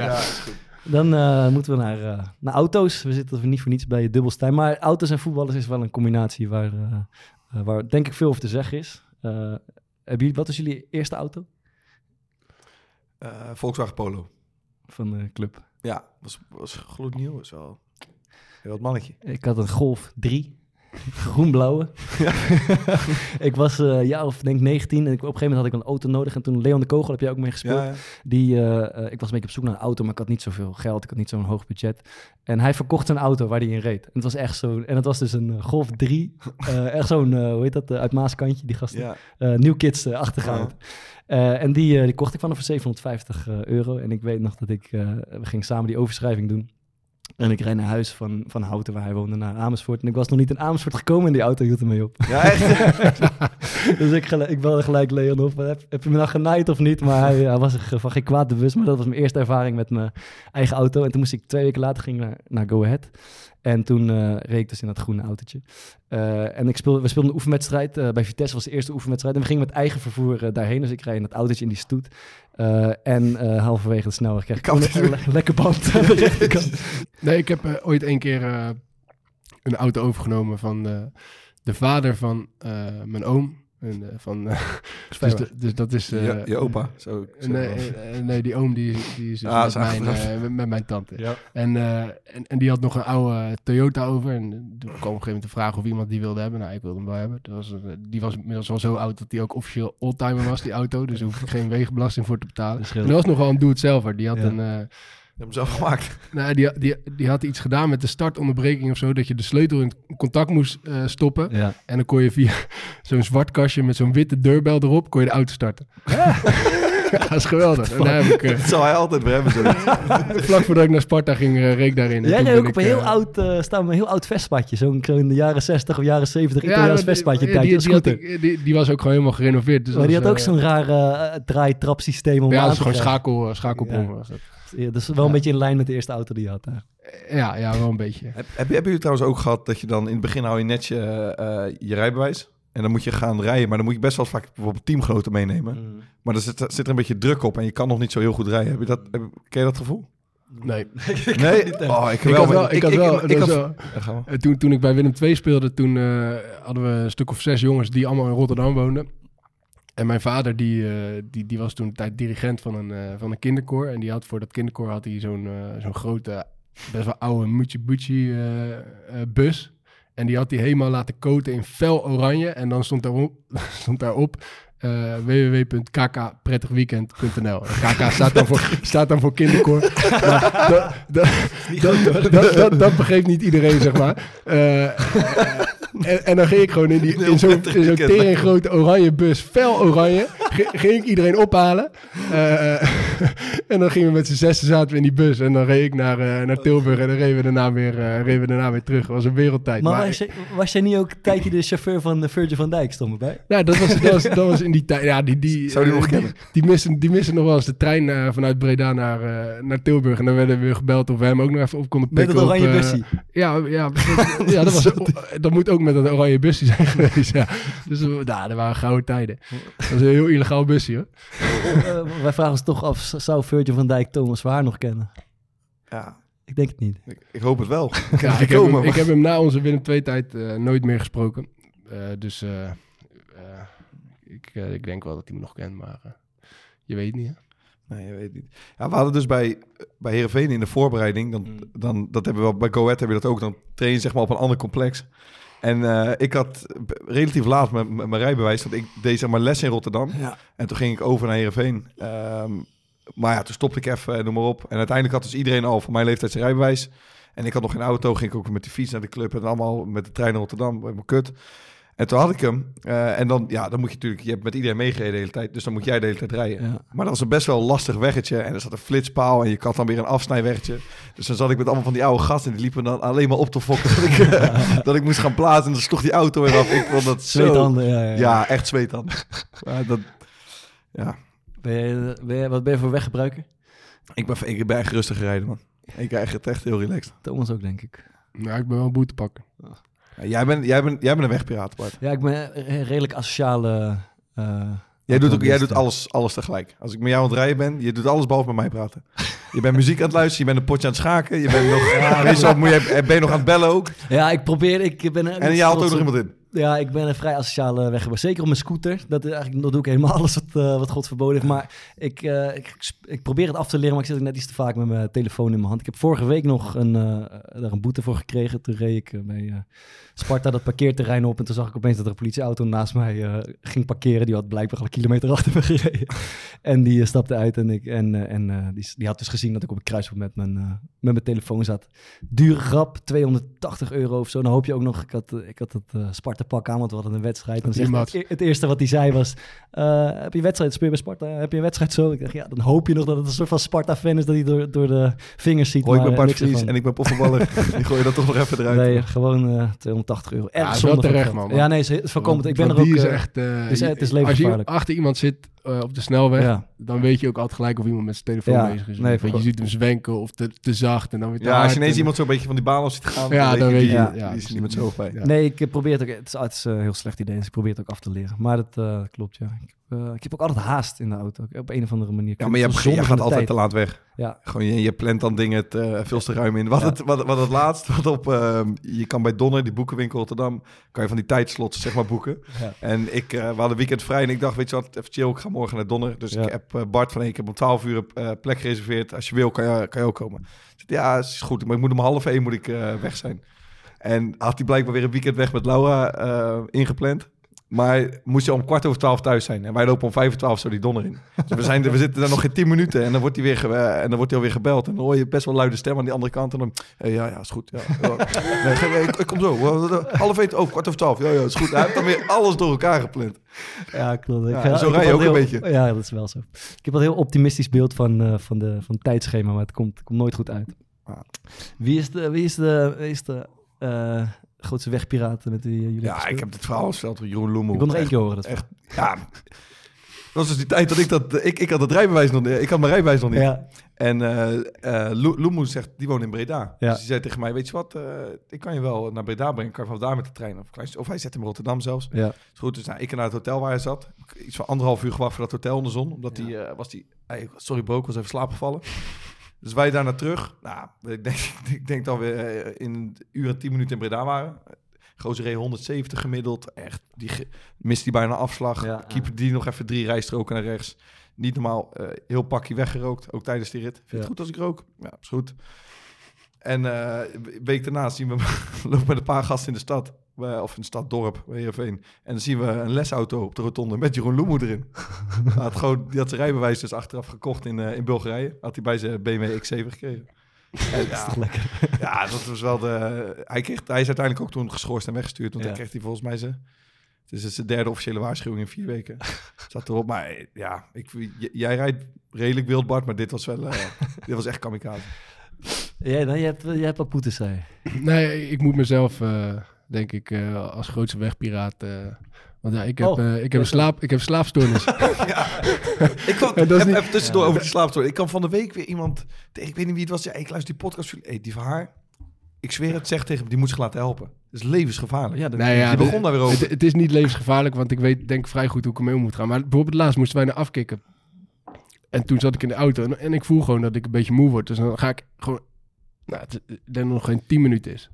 S3: Dan eh, moeten we naar, eh, naar auto's. We zitten niet voor niets bij Dubbelstein. Maar auto's en voetballers is wel een combinatie waar, waar denk ik veel over te zeggen is. Eh, hebben jullie, wat is jullie eerste auto
S4: Eh, Volkswagen Polo.
S3: van de club?
S4: Ja, was, was gloednieuw. Was wel heel wat mannetje.
S3: Ik had een Golf 3. Groen-blauwe. ik was eh ja of denk 19 en ik, op een gegeven moment had ik een auto nodig. En toen Leon de Kogel, heb jij ook mee gespeeld?
S4: Ja, ja.
S3: Die, eh, ik was een beetje op zoek naar een auto, maar ik had niet zoveel geld. Ik had niet zo'n hoog budget. En hij verkocht een auto waar hij in reed. En het was echt zo. En het was dus een Golf 3. eh, echt zo'n, hoe heet dat, uit Maaskantje, die gasten.
S4: ja.
S3: New Kids uh. Eh, en die, eh, die kocht ik van hem voor 750 eh, euro. En ik weet nog dat ik, we gingen samen die overschrijving doen. En ik reed naar huis van, van Houten, waar hij woonde, naar Amersfoort. En ik was nog niet in Amersfoort gekomen en die auto hield ermee op.
S4: ja, echt.
S3: dus ik, ik belde gelijk Leon op. Heb, heb je me nou genaaid of niet? Maar hij, hij was van geen kwaad bewust. Maar dat was mijn eerste ervaring met mijn eigen auto. En toen moest ik twee weken later ging naar, naar Go Ahead. En toen eh reed ik dus in dat groene autootje. Eh, en ik speelde, we speelden een oefenwedstrijd. eh, bij Vitesse was de eerste oefenwedstrijd. En we gingen met eigen vervoer daarheen. Dus ik reed in dat autootje in die stoet. En halverwege de snelweg kreeg ik een, een le- lekker band.
S1: Nee, ik heb ooit een keer een auto overgenomen van de, de vader van mijn oom. En, eh, van, eh, dus, de- dus dat is... eh,
S4: je, je opa. Zo,
S1: nee, nee, die oom die, die is dus
S4: Ah,
S1: met, mijn, eh, met, met mijn tante.
S4: Ja.
S1: En, eh, en, en die had nog een oude Toyota over. En toen kwam op een gegeven moment de vraag of iemand die wilde hebben. Nou, ik wilde hem wel hebben. Dat was, die was inmiddels al zo oud dat die ook officieel oldtimer was, die auto. Dus daar hoefde ik geen wegenbelasting voor te betalen.
S3: Dat
S1: En dat was nog wel een doe-het-zelver. Die had
S3: Ja.
S1: een... eh,
S4: Je hebt hem zelf gemaakt.
S1: nou, die, die, die had iets gedaan met de startonderbreking of zo. Dat je de sleutel in contact moest eh, stoppen.
S3: Ja.
S1: En dan kon je via zo'n zwart kastje met zo'n witte deurbel erop... kon je de auto starten. Ja, dat is geweldig. En daar heb ik... eh,
S4: Dat zou hij altijd weer hebben. Zo.
S1: vlak voordat ik naar Sparta ging, eh, reed ik daarin.
S3: Jij reed ook op een heel oud, eh staan we een heel oud Vespaatje. Zo'n zo in de jaren 60 of jaren 70
S1: ja,
S3: Italiaans
S1: die-
S3: tijd.
S1: die,
S3: Dat is
S1: die, ik- die, die was ook gewoon helemaal gerenoveerd. Dus
S3: maar die
S1: dat
S3: had ook zo'n rare uh, draaitrapsysteem om
S1: Ja,
S3: aan
S1: dat is gewoon schakel, schakelbron.
S3: Ja. Ja, dat is wel een beetje in lijn met de eerste auto die je had. Eigenlijk.
S1: Ja, ja, wel een beetje.
S4: Heb, heb, hebben jullie trouwens ook gehad dat je dan in het begin hou je net je, eh, je rijbewijs. En dan moet je gaan rijden. Maar dan moet je best wel vaak bijvoorbeeld teamgenoten meenemen. Maar er zit, zit er een beetje druk op en je kan nog niet zo heel goed rijden. Heb je dat, heb, ken je dat gevoel?
S1: Nee.
S4: Nee? Oh, ik
S1: Ik
S4: wel.
S1: had wel, ik had wel,
S4: ik
S1: dat
S4: had-
S1: wel-
S4: Ja, gaan we.
S1: eh, toen, toen ik bij Willem II speelde, toen eh, hadden we een stuk of zes jongens die allemaal in Rotterdam woonden. En mijn vader, die, eh, die, die was toen een tijd dirigent van een, eh, van een kinderkoor. En die had voor dat kinderkoor had hij zo'n eh, zo'n grote, best wel oude eh, bus. En die had hij helemaal laten coaten in fel oranje. En dan stond daarop, stond daarop eh www.kkprettigweekend.nl. En KK staat dan voor, staat dan voor kinderkoor. Dat, dat, dat, dat, begreep niet iedereen, zeg maar. en, en dan ging ik gewoon in, die, in zo'n zo'n tering grote oranje bus, fel oranje, gi- ging ik iedereen ophalen. Eh, en dan gingen we met z'n zessen zaten we in die bus. En dan reed ik naar, eh, naar Tilburg en dan reden we daarna weer, eh, reden we daarna weer terug. Dat was een wereldtijd.
S3: Maar
S1: Maar
S3: was, je, was jij niet ook een tijdje de chauffeur van de Virgil van Dijk? Stond erbij?
S1: ja, dat was, dat, was, dat was in die tijd. Ja, die, die,
S4: Zou die nog
S1: eh,
S4: kennen?
S1: Die, missen, die missen nog wel eens de trein eh, vanuit Breda naar, eh, naar Tilburg. En dan werden we weer gebeld of we hem ook nog even op konden
S3: Met
S1: pikken.
S3: het oranje
S1: op, eh,
S3: bussie.
S1: Ja, ja, dat, ja dat, was, dat moet ook met dat oranje busje zijn geweest. Ja. Dus eh, nou, dat waren gouden tijden. Dat was een heel illegaal busje hoor.
S3: Eh, wij vragen ons toch af, zou Virgil van Dijk Thomas Waar nog kennen?
S4: Ja,
S3: Ik denk het niet.
S4: ik, ik hoop het wel.
S1: Ja, ik, heb hem,
S4: maar-
S1: ik heb hem na onze Willem II-tijd eh, nooit meer gesproken. Eh, dus eh, eh, ik, eh, ik denk wel dat hij me nog kent, maar eh, je weet niet. Hè?
S4: Nee, je weet niet. Ja, we hadden dus bij, bij Heerenveen in de voorbereiding, dan, dan, dat hebben we wel, bij Go Ahead hebben we dat ook, dan train je zeg maar op een ander complex. En eh, ik had relatief laat mijn- mijn rijbewijs, want ik deed zeg maar les in Rotterdam.
S3: Ja.
S4: En toen ging ik over naar Heerenveen. Ehm, maar ja, toen stopte ik even, en noem maar op. En uiteindelijk had dus iedereen al van mijn leeftijd zijn rijbewijs. En ik had nog geen auto, ging ik ook met de fiets naar de club en allemaal met de trein naar Rotterdam, mijn kut. En toen had ik hem. eh, en dan, ja, dan moet je natuurlijk, je hebt met iedereen meegereden de hele tijd, dus dan moet jij de hele tijd rijden.
S3: Ja.
S4: Maar dat was een best wel lastig weggetje. En er zat een flitspaal en je had dan weer een afsnijweggetje. Dus dan zat ik met allemaal van die oude gasten en die liepen dan alleen maar op te fokken dat ik, dat ik moest gaan plaatsen. En dan sloeg die auto weer af. Ik vond dat zo...
S3: Zweethanden, ja, ja, ja.
S4: Ja, echt zweethanden. maar dat, ja,
S3: Ben je, ben je- wat ben je voor weggebruiker?
S4: ik ben, ik ben echt rustig gereden, man. Ik krijg het echt heel relaxed.
S3: Thomas ook, denk ik.
S1: Nou, ik ben wel boete pakken.
S4: Ja, jij, bent, jij, bent, jij bent een wegpiraat, Bart.
S3: Ja, ik ben een redelijk asociale... eh,
S4: Jij doet, ook, jij doet alles, alles tegelijk. Als ik met jou aan het rijden ben, je doet alles behalve met mij praten. Je bent muziek aan het luisteren, je bent een potje aan het schaken, je bent nog, meestal moet je, ben je nog aan het bellen ook.
S3: Ja, ik probeer... Ik ben
S4: En je haalt ook nog iemand in.
S3: Ja, ik ben een vrij asociale weggebruiker. Zeker op mijn scooter. Dat, is eigenlijk, dat doe ik helemaal alles wat, eh, wat God verboden. Maar ik, eh, ik, ik probeer het af te leren, maar ik zit net iets te vaak met mijn telefoon in mijn hand. Ik heb vorige week nog een, eh, daar een boete voor gekregen. Toen reed ik bij Sparta dat parkeerterrein op. En toen zag ik opeens dat er een politieauto naast mij ging parkeren. Die had blijkbaar al een kilometer achter me gereden. en die stapte uit en, ik, en, en die, die had dus gezien dat ik op een kruispunt met mijn, met mijn telefoon zat. Dure grap, 280 euro of zo. Dan hoop je ook nog, ik had, ik had het eh, Sparta pak aan, want we hadden een wedstrijd. Dan
S1: Die
S3: zegt het, het eerste wat hij zei was, eh, heb je een wedstrijd, speel je bij Sparta? Heb je een wedstrijd zo? Ik dacht, ja, dan hoop je nog dat het een soort van Sparta-fan is, dat hij door, door de vingers ziet.
S4: Hoi, ik
S3: maar,
S4: ben
S3: eh,
S4: Bart Vries en ik ben profvoetballer. Die gooi je dat toch nog even eruit.
S3: Nee, gewoon eh 280 euro. Erg
S1: Ja, is wel terecht, man.
S3: Ja, nee, het is voorkomend. Ik ben er ook...
S1: is
S3: eh,
S1: echt, eh,
S3: het is- het is
S1: als je
S3: levensgevaarlijk.
S1: achter iemand zit eh, op de snelweg,
S3: Ja.
S1: dan weet je ook altijd gelijk of iemand met zijn telefoon
S3: Ja,
S1: bezig is.
S3: nee,
S1: Want je ziet hem zwenken of te, te zacht en dan weer te
S4: Ja, als je ineens
S1: en-
S4: iemand zo'n beetje van die baan af ziet gaan,
S1: Ja, dan weet je.
S4: die,
S1: Ja,
S4: die is niet met zo bij.
S3: Nee, ik probeer het ook... Het is, het is eh, een heel slecht idee, dus ik probeer het ook af te leren. Maar dat eh, klopt, ja. Ik, eh, ik heb ook altijd haast in de auto, op een of andere manier. Ik
S4: Ja, maar je,
S3: het
S4: hebt, je gaat altijd
S3: tijd.
S4: te laat weg.
S3: Ja.
S4: Gewoon, je, je plant dan dingen te, veel te ruim in. Wat,
S3: Ja.
S4: het, wat, wat het laatst, wat op, ehm, je kan bij Donner, die boekenwinkel Rotterdam, kan je van die tijdslots zeg maar boeken.
S3: Ja.
S4: En ik, eh, we hadden weekend vrij en ik dacht, weet je wat, even chill, ik ga morgen naar Donner. Dus ik heb eh, Bart van, ik heb om 12 uur eh, plek gereserveerd. Als je wil, kan je, kan je ook komen. Ja, is goed, maar ik moet om half één moet ik weg zijn. En had hij blijkbaar weer een weekend weg met Laura ingepland. Maar moest je om kwart over twaalf thuis zijn. En wij lopen om vijf over twaalf zo die donder in. Dus we, zijn, er- we zitten daar nog geen tien minuten. En dan wordt hij weer, eh, en dan wordt hij alweer gebeld. En dan hoor je best wel luide stem aan die andere kant. En dan, eh, ja, ja, is goed. Ja. Nee, ik, ik kom zo. Half één, oh, kwart over twaalf. Ja, ja, is goed. Hij heeft dan weer alles door elkaar gepland.
S3: Ja, klopt. Ik
S4: Ja,
S3: ga-
S4: zo rij je ook een beetje.
S3: Ja, dat is wel zo. Ik heb wel een heel optimistisch beeld van, eh, van, de, van het tijdschema, maar het komt, komt nooit goed uit.
S4: Ja.
S3: Wie is de, wie is de, wie is de eh, grootste wegpiraten met wie jullie hebben
S4: Ja, ik heb het verhaal verteld van Jeroen Loemel.
S3: Ik wil nog één keer horen. Dat
S4: echt, ja. Dat was dus die tijd dat ik dat... Ik, ik had het rijbewijs nog niet. Ik had mijn rijbewijs nog niet.
S3: Ja.
S4: En eh eh, Loemoe zegt, die woont in Breda.
S3: Ja.
S4: Dus die zei tegen mij, weet je wat, eh, ik kan je wel naar Breda brengen. Kan je vanaf daar met de trein. Of, of hij zet hem in Rotterdam zelfs.
S3: Ja.
S4: Is goed, dus nou, ik naar het hotel waar hij zat. Iets van anderhalf uur gewacht voor dat hotel in de zon. Omdat hij, eh, was die, sorry bro, ik was even slaapgevallen. Dus wij daar naar terug. Nou, ik denk, ik denk dat we eh, in een uur en tien minuten in Breda waren. Gozer reed 170 gemiddeld. Echt, die mist die bijna afslag.
S3: Ja,
S4: Keeper die nog even drie rijstroken naar rechts. Niet normaal, eh, heel pakje weggerookt. Ook tijdens die rit. Vind je het goed als ik rook? Ja, is goed. En een week daarna zien we lopen met een paar gasten in de stad. Bij- Of in de stad, dorp, bij Heerenveen. En dan zien we een lesauto op de rotonde met Jeroen Loemoe erin. Hij had gewoon, die had zijn rijbewijs dus achteraf gekocht in, eh, in Bulgarije. Had hij bij zijn BMW X7 gekregen. En ja,
S3: toch lekker?
S4: ja, dat was wel de... Hij, kreeg, hij is uiteindelijk ook toen geschorst en weggestuurd. Want
S3: Ja.
S4: dan kreeg hij volgens mij zijn... Het is zijn derde officiële waarschuwing in vier weken. Zat erop. Maar eh, ja, ik, j- jij rijdt redelijk wild, Bart. Maar dit was wel... eh, dit was echt kamikaze.
S3: Jij, dan, je, hebt, je hebt wat poeten, zei.
S1: Nee, ik moet mezelf, eh, denk ik, eh, als grootste wegpiraat... eh, want ja, ik heb,
S3: Oh,
S1: eh, ik heb, slaap, ik heb slaapstoornis.
S4: Ik kan,
S1: Ja, dat is
S4: even,
S1: niet-
S4: even tussendoor over die slaapstoel. Ik kan van de week weer iemand... tegen- Ik weet niet wie het was. Ja, ik luister die podcast. Hey, die van haar... Ik zweer het, zeg tegen hem, die moet zich laten helpen. Dat is levensgevaarlijk. Ja, dat,
S1: Nee, ja,
S4: die begon
S1: de-
S4: daar weer over.
S1: Het, het is niet levensgevaarlijk, want ik weet denk vrij goed hoe ik ermee om moet gaan. Maar bijvoorbeeld laatst moesten wij naar afkicken. En toen zat ik in de auto en, en ik voel gewoon dat ik een beetje moe word. Dus dan ga ik gewoon, nou, het, ik denk dat het nog geen 10 minuten is.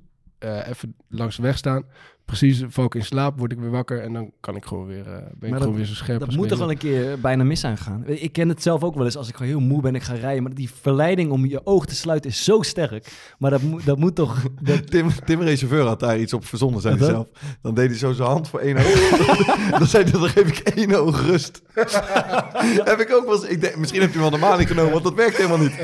S1: Eh, even langs de weg staan. Precies, val ik in slaap, word ik weer wakker en dan kan ik gewoon weer, eh, ben ik gewoon weer zo scherp
S3: Dat
S1: als
S3: moet toch wel een keer bijna mis aan gaan. Ik ken het zelf ook wel eens als ik gewoon heel moe ben en ik ga rijden. Maar die verleiding om je oog te sluiten is zo sterk. Maar dat, moet dat moet toch... Dat,
S4: Tim, Tim Reserveur had daar iets op verzonnen, zei
S3: Wat
S4: hij
S3: dan?
S4: zelf. Dan deed hij zo zijn hand voor één oog. dan zei hij, dan geef ik één oog rust. heb ik ook wel eens... Ik denk, misschien heeft hij wel de maling genomen, want dat werkt helemaal niet.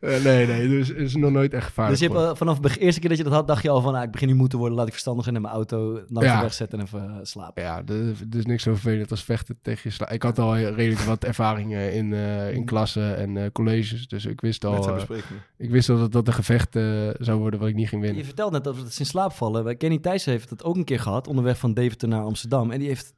S1: Eh, nee, nee, dus het is nog nooit echt gevaarlijk.
S3: dus je hebt, vanaf de eerste keer dat je dat had, dacht je al van... Nou, ik begin nu moe te worden, laat ik verstandig en mijn auto langs
S1: Ja.
S3: de weg zetten en even eh, slapen.
S1: Ja, er er is niks zo vervelend als vechten tegen je sla- Ik had al redelijk wat ervaringen in, eh, in klassen en eh, colleges. Dus ik wist al, ik wist al dat dat een gevecht eh, zou worden wat ik niet ging winnen.
S3: Je vertelt net dat het in slaap vallen. Kenny Thijs heeft het ook een keer gehad, onderweg van Deventer naar Amsterdam. En die heeft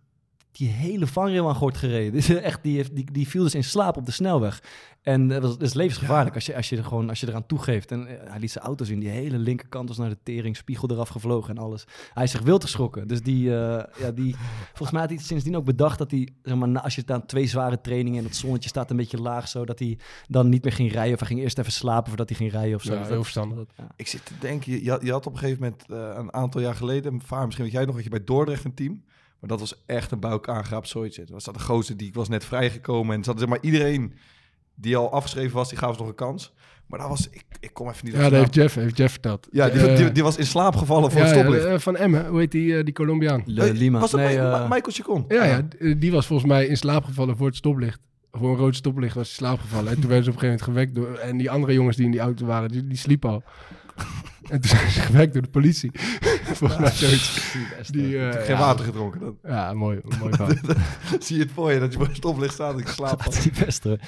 S3: die hele vangrail aan gort gereden. Dus echt, die, heeft, die, die viel dus in slaap op de snelweg. En dat, was, dat is levensgevaarlijk als, je, als, je er gewoon, als je eraan toegeeft. En eh, hij liet zijn auto zien, die hele linkerkant was naar de tering, spiegel eraf gevlogen en alles. Hij is zich wild geschrokken. Dus die, eh, ja, die, volgens mij had hij sindsdien ook bedacht dat hij, zeg maar, als je dan twee zware trainingen en het zonnetje staat een beetje laag, zo dat hij dan niet meer ging rijden. Of hij ging eerst even slapen voordat hij ging rijden of zo.
S1: Ja,
S3: Dus
S1: heel verstandig.
S3: dat- ja.
S4: Ik zit te denken, je, je had, je had op een gegeven moment eh, een aantal jaar geleden, Vaar, misschien weet jij nog, dat je bij Dordrecht een team. Maar dat was echt een bij elkaar geraapt zooitje. Het was dat de gozer die ik was net vrijgekomen. En zat zeg maar iedereen die al afgeschreven was, die gaf ze nog een kans. Maar dat was, ik, ik kom even niet op
S1: Ja, dat heeft Jeff, heeft Jeff verteld.
S4: Ja, die, die, die was in slaap gevallen voor
S1: ja,
S4: het stoplicht.
S1: eh, van Emmen, hoe heet die, eh, die Colombiaan?
S3: Le- Lima.
S4: Was dat
S3: Nee, eh,
S4: Michael Chacon?
S1: Ja, ja, die was volgens mij in slaap gevallen voor het stoplicht. Voor een rood stoplicht was hij in slaap gevallen. En toen werden ze op een gegeven moment gewekt door... En die andere jongens die in die auto waren, die, die sliepen al. En toen zijn ze gewekt door de politie. volgens mij zoiets. Die, eh,
S4: Geen
S1: ja,
S4: water gedronken. Dan
S1: Ja, mooi. mooi
S4: zie je het voor je, dat je bij het stoplicht staat en ik slaap.
S3: Dat is die beste.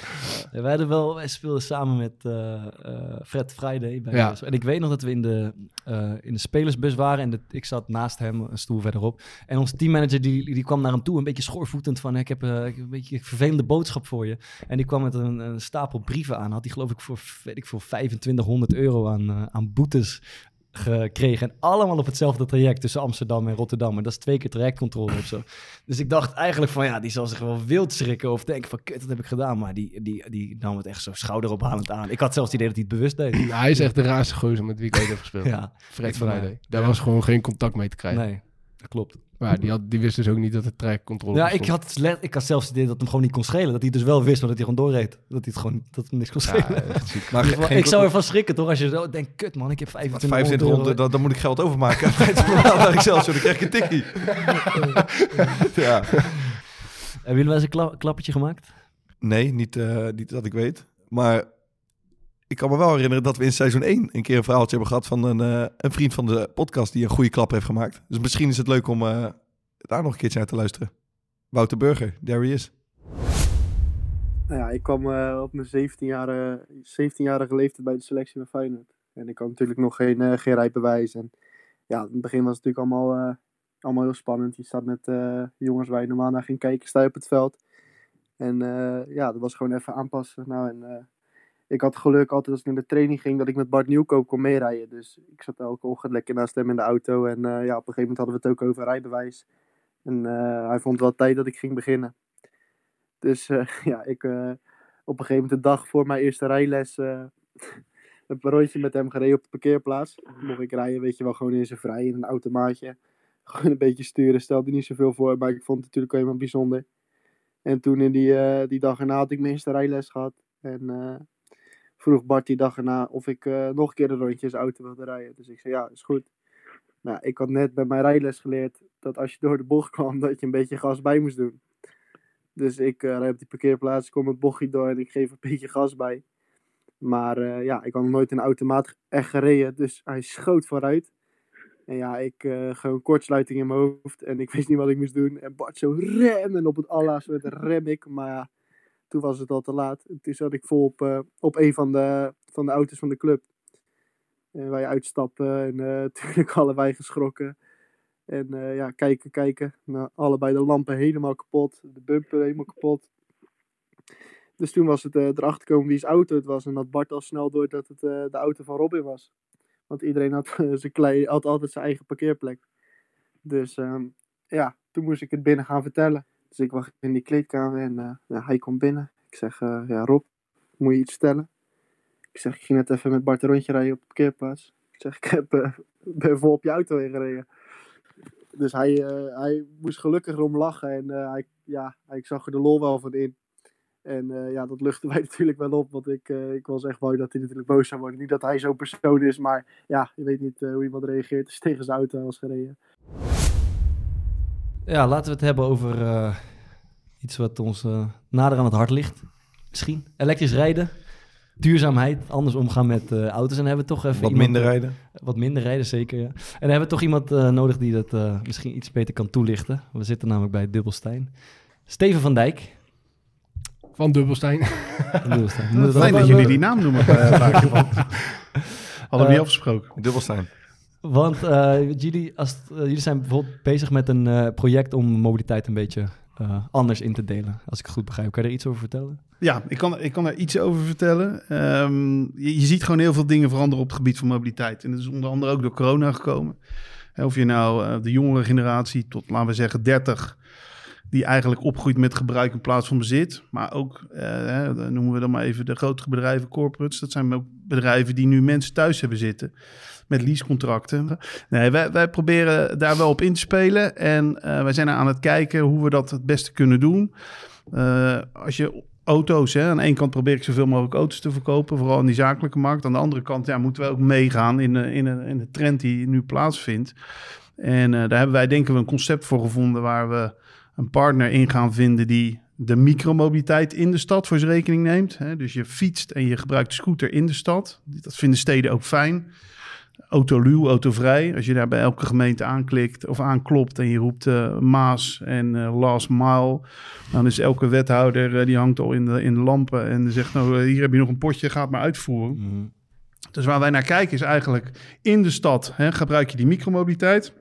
S3: Ja, wij, hadden wel, wij speelden samen met eh, eh, Fred Friday. Bij
S1: Ja.
S3: En ik weet nog dat we in de, eh, in de spelersbus waren. En de, ik zat naast hem, een stoel verderop. En onze teammanager die, die kwam naar hem toe, een beetje schoorvoetend van... ik heb, eh, ik heb een beetje een vervelende boodschap voor je. En die kwam met een, een stapel brieven aan. Had hij geloof ik voor, weet ik veel, 2500 euro aan, eh, aan boetes gekregen. En allemaal op hetzelfde traject tussen Amsterdam en Rotterdam. En dat is twee keer trajectcontrole of zo. Dus ik dacht eigenlijk van ja, die zal zich wel wild schrikken of denken van kut, dat heb ik gedaan. Maar die, die, die nam het echt zo schouderophalend aan. Ik had zelfs het idee dat hij het bewust deed.
S1: Ja, hij is echt de raarste gozer met wie ik ooit heb gespeeld.
S3: Ja,
S1: Fred. Friday. Daar was gewoon geen contact mee te krijgen.
S3: nee, dat klopt.
S1: Maar die, had, die wist dus ook niet dat het trajectcontrole
S3: Ja,
S1: bestond.
S3: ik had, ik had zelfs het idee dat het hem gewoon niet kon schelen. Dat hij dus wel wist, maar dat hij gewoon doorreed. Dat hij het gewoon dat het niks kon schelen.
S1: echt ziek.
S4: Maar
S3: ik zou ervan schrikken toch als je zo denkt, kut man, ik heb 25
S4: 2500, dan, dan moet ik geld overmaken. Ik zelf zo, dan krijg ik een tikkie. ja.
S3: Hebben jullie wel eens een kla- klappertje gemaakt?
S4: Nee, niet, eh, niet dat ik weet. Maar ik kan me wel herinneren dat we in seizoen 1 een keer een verhaaltje hebben gehad van een, eh, een vriend van de podcast die een goede klap heeft gemaakt. Dus misschien is het leuk om eh, daar nog een keertje naar te luisteren. Wouter Burger, there he is.
S9: Nou ja, ik kwam eh, op mijn 17-jarige 17 leeftijd bij de selectie van Feyenoord. En ik had natuurlijk nog geen, geen rijbewijs. En ja, in het begin was het natuurlijk allemaal, allemaal heel spannend. Je staat met jongens waar je normaal naar ging kijken, sta je op het veld. En ja, dat was gewoon even aanpassen. Nou, en ik had geluk altijd als ik naar de training ging, dat ik met Bart Nieuwkoop kon meerijden. Dus ik zat elke ochtend lekker naast hem in de auto. En eh, ja, op een gegeven moment hadden we het ook over rijbewijs. En eh, hij vond wel tijd dat ik ging beginnen. Dus eh, ja, ik, op een gegeven moment de dag voor mijn eerste rijles een rondje met hem gereden op de parkeerplaats. Mocht ik rijden, weet je wel, gewoon in zijn vrij, in een automaatje. Gewoon een beetje sturen, stelde niet zoveel voor, maar ik vond het natuurlijk helemaal bijzonder. En toen in die, die dag erna had ik mijn eerste rijles gehad. En vroeg Bart die dag erna of ik eh, nog een keer een rondje zijn auto wilde rijden. Dus ik zei, ja, is goed. Nou, ik had net bij mijn rijles geleerd dat als je door de bocht kwam, dat je een beetje gas bij moest doen. Dus ik uh, rijd op die parkeerplaats, kom het bochtje door en ik geef een beetje gas bij. Maar uh, ja, ik had nog nooit een automaat echt gereden, dus hij schoot vooruit. En ja, ik gewoon kortsluiting in mijn hoofd en ik wist niet wat ik moest doen. En Bart zo rem en op het allerlaatste rem ik. Maar ja, toen was het al te laat. En toen zat ik vol op, uh, op een van de, van de auto's van de club. En wij uitstappen en natuurlijk allebei geschrokken. En uh, ja, kijken, kijken. Nou, allebei de lampen helemaal kapot. De bumper helemaal kapot. Dus toen was het erachter komen wie's auto het was. En dat Bart al snel door dat het de auto van Robin was. Want iedereen had, zijn klei, had altijd zijn eigen parkeerplek. Dus um, ja, toen moest ik het binnen gaan vertellen. Dus ik wacht in die kleedkamer en ja, hij komt binnen. Ik zeg, ja Rob, moet je iets vertellen? Ik zeg, ik ging net even met Bart een rondje rijden op de. Ik zeg, ik heb, ben vol op je auto heen gereden dus hij, hij moest gelukkig erom lachen en hij, ja, ik zag er de lol wel van in. En ja, dat luchtte wij natuurlijk wel op, want ik, ik was echt bang dat hij natuurlijk boos zou worden. Niet dat hij zo'n persoon is, maar ja, je weet niet hoe iemand reageert als tegen zijn auto was gereden.
S3: Ja, laten we het hebben over iets wat ons nader aan het hart ligt. Misschien elektrisch rijden duurzaamheid, anders omgaan met uh, auto's. En hebben we toch even
S4: wat
S3: iemand,
S4: minder rijden.
S3: Wat minder rijden, zeker. Ja. En dan hebben we toch iemand uh, nodig die dat misschien iets beter kan toelichten. We zitten namelijk bij Dubbelstein. Steven van Dijk.
S1: Van Dubbelstein.
S3: Van Dubbelstein.
S10: Moet Fijn dat jullie die naam noemen. Hadden we niet afgesproken.
S4: Dubbelstein.
S3: Want jullie, als, jullie zijn bijvoorbeeld bezig met een project om mobiliteit een beetje anders in te delen, als ik het goed begrijp. Kan je er iets over vertellen?
S10: Ja, ik kan, ik kan er iets over vertellen. Um, je, ziet gewoon heel veel dingen veranderen op het gebied van mobiliteit. En dat is onder andere ook door corona gekomen. Of je nou de jongere generatie tot, laten we zeggen, 30, die eigenlijk opgroeit met gebruik in plaats van bezit. Maar ook, uh, noemen we dan maar even de grotere bedrijven, corporates. Dat zijn ook bedrijven die nu mensen thuis hebben zitten met leasecontracten. Nee, wij, wij proberen daar wel op in te spelen. En uh, wij zijn aan het kijken hoe we dat het beste kunnen doen. Uh, als je auto's, hè, aan de ene kant probeer ik zoveel mogelijk auto's te verkopen, vooral in die zakelijke markt. Aan de andere kant ja, moeten we ook meegaan in, in, in de trend die nu plaatsvindt. En daar hebben wij denken we een concept voor gevonden waar we een partner in gaan vinden die de micromobiliteit in de stad voor zijn rekening neemt. Hè? Dus je fietst en je gebruikt de scooter in de stad. Dat vinden steden ook fijn autoluw, autovrij. Als je daar bij elke gemeente aanklikt of aanklopt en je roept uh, Maas en uh, Last Mile, dan is elke wethouder uh, die hangt al in de, in de lampen en zegt nou hier heb je nog een potje, gaat maar uitvoeren. Mm. Dus waar wij naar kijken is eigenlijk in de stad hè, gebruik je die micromobiliteit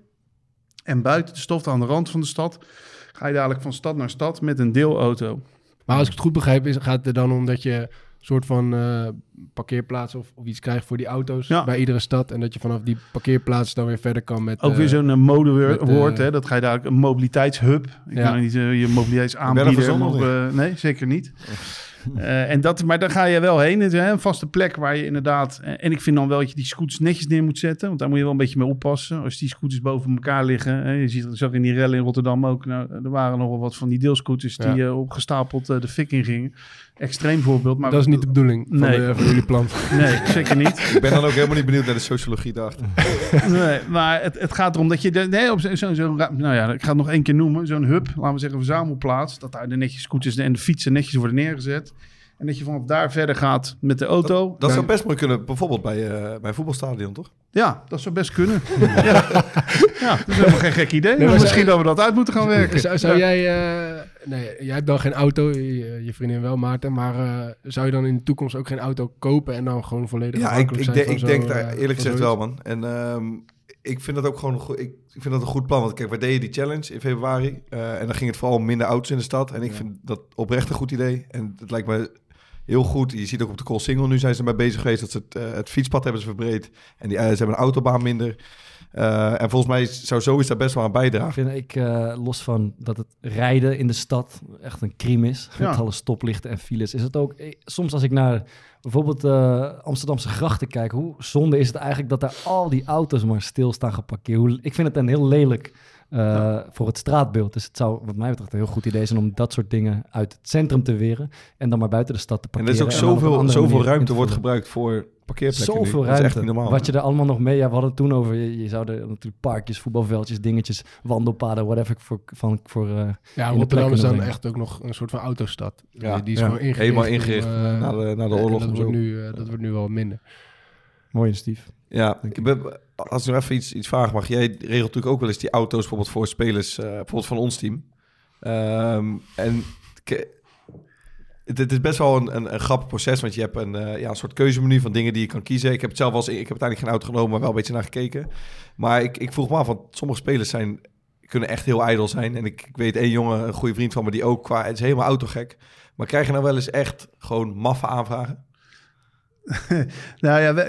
S10: en buiten de stof aan de rand van de stad ga je dadelijk van stad naar stad met een deelauto.
S1: Maar als ik het goed begrijp, is, gaat het er dan om dat je soort van uh, parkeerplaats of, of, iets krijgt voor die auto's ja. bij iedere stad. En dat je vanaf die parkeerplaats dan weer verder kan met...
S10: Ook weer zo'n uh, modewoord, uh, hè? Dat ga je daar een mobiliteitshub. Ik ja. kan niet je mobiliteitsaanbieder... nee, zeker niet. Uh, en dat, maar daar ga je wel heen. Het is een vaste plek waar je inderdaad... En ik vind dan wel dat je die scooters netjes neer moet zetten. Want daar moet je wel een beetje mee oppassen. Als die scooters boven elkaar liggen. Hè, je ziet zag in die rellen in Rotterdam ook. Nou, er waren nogal wat van die deelscooters die ja. uh, opgestapeld uh, de fik in gingen. Extreem voorbeeld. Maar
S1: dat is niet de bedoeling van,
S10: nee.
S1: de, van jullie plan.
S10: Nee, zeker niet.
S4: ik ben dan ook helemaal niet benieuwd naar de sociologie daarachter.
S10: nee, maar het, het gaat erom dat je... De, nee, op zo'n... Zo, zo, nou ja, ik ga het nog één keer noemen. Zo'n hub, laten we zeggen verzamelplaats. Dat daar de netjes scooters en de fietsen netjes worden neergezet. En dat je vanaf daar verder gaat met de auto.
S4: Dat, dat zou best mooi kunnen, bijvoorbeeld bij, uh, bij een voetbalstadion, toch?
S10: Ja, dat zou best kunnen. ja. ja, dat is helemaal geen gek idee. Nee, maar misschien dat we dat uit moeten gaan werken.
S1: Zou, zou ja. jij... Uh, nee, jij hebt dan geen auto, je, je vriendin wel, Maarten. Maar uh, zou je dan in de toekomst ook geen auto kopen en dan gewoon volledig
S4: Ja, ik, ik, zijn de, ik zo, denk daar eerlijk gezegd wel, man. En um, ik vind dat ook gewoon een goed, ik vind dat een goed plan. Want kijk, wij deden die challenge in februari. Uh, en dan ging het vooral om minder auto's in de stad. En ik ja. vind dat oprecht een goed idee. En het lijkt me heel goed. Je ziet ook op de Koolsingel, nu zijn ze ermee bezig geweest dat ze het, eh, het fietspad hebben ze verbreed. En die, eh, ze hebben een autobaan minder. Eh, en volgens mij zou zoiets daar best wel aan bijdragen.
S3: Vind ik, eh, los van dat het rijden in de stad echt een crime is,
S4: Ja.
S3: met alle stoplichten en files, is het ook, soms als ik naar bijvoorbeeld eh, Amsterdamse grachten kijk, hoe zonde is het eigenlijk dat daar al die auto's maar stilstaan geparkeerd. Hoe, ik vind het een heel lelijk eh, voor het straatbeeld. Dus het zou wat mij betreft een heel goed idee zijn om dat soort dingen uit het centrum te weren en dan maar buiten de stad te
S4: En er
S3: parkeren.
S4: is ook zoveel, zoveel ruimte
S3: te
S4: wordt gebruikt voor parkeerplekken nu.
S3: Zoveel
S4: Dat is echt
S3: ruimte.
S4: niet normaal.
S3: Wat je er allemaal nog mee... Ja, we hadden het toen over... Je, je zou er natuurlijk parkjes, voetbalveldjes, dingetjes, wandelpaden, whatever voor, van, voor eh,
S1: Ja, Rotterdam is dan
S3: brengen.
S1: echt ook nog een soort van autostad.
S4: Ja,
S1: die, die is
S4: ja.
S1: gewoon ingericht.
S4: Helemaal
S1: om,
S4: ingericht,
S1: eh,
S4: na de- na de oorlog
S1: En dat, wordt nu, eh, dat wordt nu wel minder.
S3: Mooi, Steve.
S4: Ja, ben, als ik nog even iets, iets vragen mag. Jij regelt natuurlijk ook wel eens die auto's bijvoorbeeld voor spelers, eh, bijvoorbeeld van ons team. Ehm, en het, is best wel een, een, een grappig proces, want je hebt een, eh, ja, een soort keuzemenu van dingen die je kan kiezen. Ik heb het zelf eens, ik heb uiteindelijk geen auto genomen, maar wel een beetje naar gekeken. Maar ik, ik vroeg me af, want sommige spelers zijn, kunnen echt heel ijdel zijn. En ik, ik weet één jongen, een goede vriend van me, die ook qua, het is helemaal autogek. Maar krijg je nou wel eens echt gewoon maffe aanvragen?
S10: nou ja,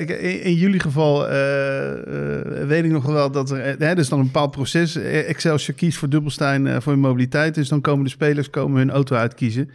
S10: in, jullie geval eh, eh, weet ik nog wel dat er... eh, Hè, is dan een bepaald proces. Eh, Excelsior kiest voor Dubbelstein voor hun mobiliteit. Dus dan komen de spelers komen hun auto uitkiezen.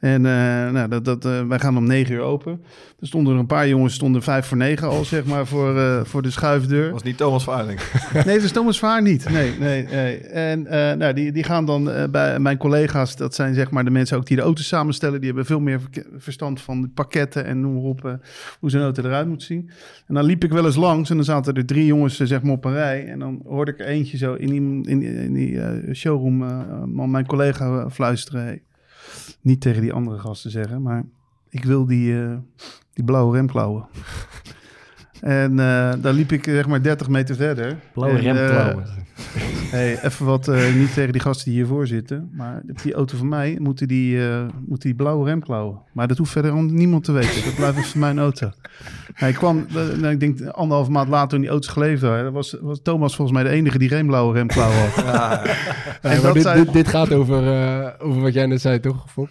S10: En eh, nou, dat, dat, eh, wij gaan om negen uur open. Er stonden er een paar jongens, stonden vijf voor negen al, zeg maar, voor, eh, voor de schuifdeur.
S4: was niet Thomas Vaarling.
S10: Nee, dat is Thomas Vaar niet. Nee, nee, nee. En nou, die, die gaan dan bij mijn collega's, dat zijn zeg maar de mensen ook die de auto's samenstellen. Die hebben veel meer verstand van de pakketten en noem maar op hoe zo'n auto eruit moet zien. En dan liep ik wel eens langs en dan zaten er drie jongens zeg maar op een rij. En dan hoorde ik eentje zo in die, in, die- in die showroom man, mijn collega fluisteren. Hey, niet tegen die andere gasten zeggen, maar ik wil die, eh, die blauwe remklauwen. En eh daar liep ik zeg maar 30 meter verder.
S3: Blauwe
S10: En, eh,
S3: remklauwen.
S10: hey, even wat, eh, niet tegen die gasten die hiervoor zitten. Maar op die auto van mij moeten die, eh, moeten die blauwe remklauwen. Maar dat hoeft verder niemand te weten. Dat blijft voor mijn auto. Hij kwam, nou, ik denk anderhalf maand later toen die auto's geleverd waren. Was, was Thomas volgens mij de enige die geen blauwe remklauwen had.
S4: Ja.
S1: Maar dit,
S10: zijn-
S1: dit, dit gaat over, eh, over wat jij net zei, toch? Fok?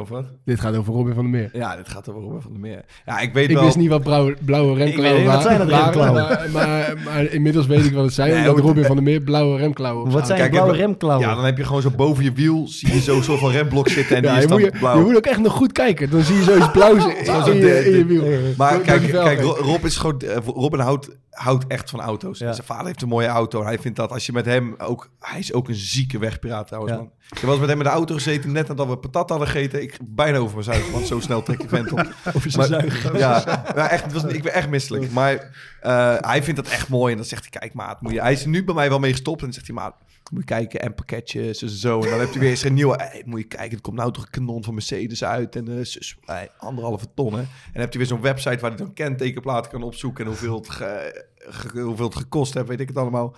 S4: Over wat?
S1: Dit gaat over Robin van der Meer.
S4: Ja, dit gaat over Robin van der Meer. Ja, ik weet
S1: Ik
S4: wel...
S1: wist niet wat blauwe, blauwe remklauwen
S4: weet niet, wat
S1: waren.
S4: zijn dat remklauwen?
S1: Maar, maar, maar inmiddels weet ik wat het zijn.
S4: Nee,
S1: omdat
S4: hoe-
S1: Robin van der Meer blauwe remklauwen
S3: Wat
S1: zijn
S3: blauwe remklauwen?
S4: Ja, dan heb je gewoon zo boven je wiel, zie je zo'n soort van remblok zitten en die is
S1: je,
S4: dan
S1: moet je,
S4: blauw.
S1: je moet ook echt nog goed kijken. Dan zie je zoiets blauws in, in, je, in je
S4: de-
S1: wiel.
S4: Maar kijk, kijk Rob is gewoon... eh, Robin houdt, houdt echt van auto's. Zijn vader heeft een mooie auto. Hij vindt dat als je met hem ook... Hij is ook een zieke wegpiraat trouwens,
S3: Ja.
S4: man. Ik eens met hem in de auto gezeten, net nadat we patat hadden gegeten. Ik bijna over mijn zuigen, want zo snel trekt die vent op.
S3: Zijn
S4: Maar-
S3: zuigen.
S4: Ja, maar echt, het was, ik ben echt misselijk. Maar eh, hij vindt dat echt mooi. En dan zegt hij, kijk maat, moet je... Hij is nu bij mij wel mee gestopt. En dan zegt hij, maat, moet je kijken. En pakketjes en zo. En dan heb je weer eens een nieuwe... Moet je kijken, er komt nou toch een kanon van Mercedes uit. En eh, zus, anderhalve ton. En heb je weer zo'n website waar hij dan kentekenplaten kan opzoeken. En hoeveel het, hoeveel het gekost heeft, weet ik het allemaal.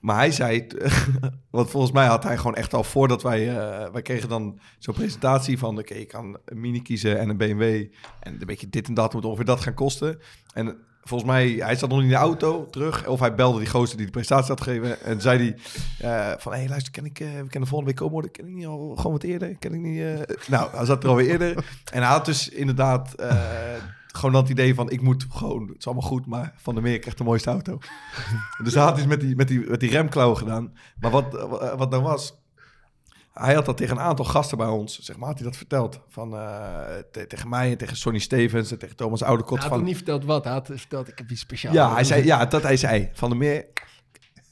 S4: Maar hij zei, want volgens mij had hij gewoon echt al voordat wij, eh, wij kregen dan zo'n presentatie van, oké, je kan een Mini kiezen en een BMW en een beetje dit en dat moet ongeveer dat gaan kosten. En volgens mij, hij zat nog in de auto terug, of hij belde die gozer die de presentatie had gegeven en zei hij eh, van, hé hey, luister, ken ik, eh, we kennen volgende week komen worden, ken ik niet al gewoon wat eerder, ken ik niet, eh?" nou, hij zat er alweer eerder en hij had dus inderdaad gewoon dat idee van, ik moet gewoon, het is allemaal goed, maar Van der Meer krijgt de mooiste auto. Dus hij had iets met die, met die, met die remklauwen gedaan. Maar wat, wat nou was, hij had dat tegen een aantal gasten bij ons, zeg maar, had hij dat verteld. Van, eh, te- tegen mij en tegen Sonny Stevens en tegen Thomas Oudekot.
S1: Hij had
S4: van,
S1: niet verteld wat. Hij had verteld, ik heb iets speciaals.
S4: ja, hij zei, ja, dat hij zei. Van der Meer,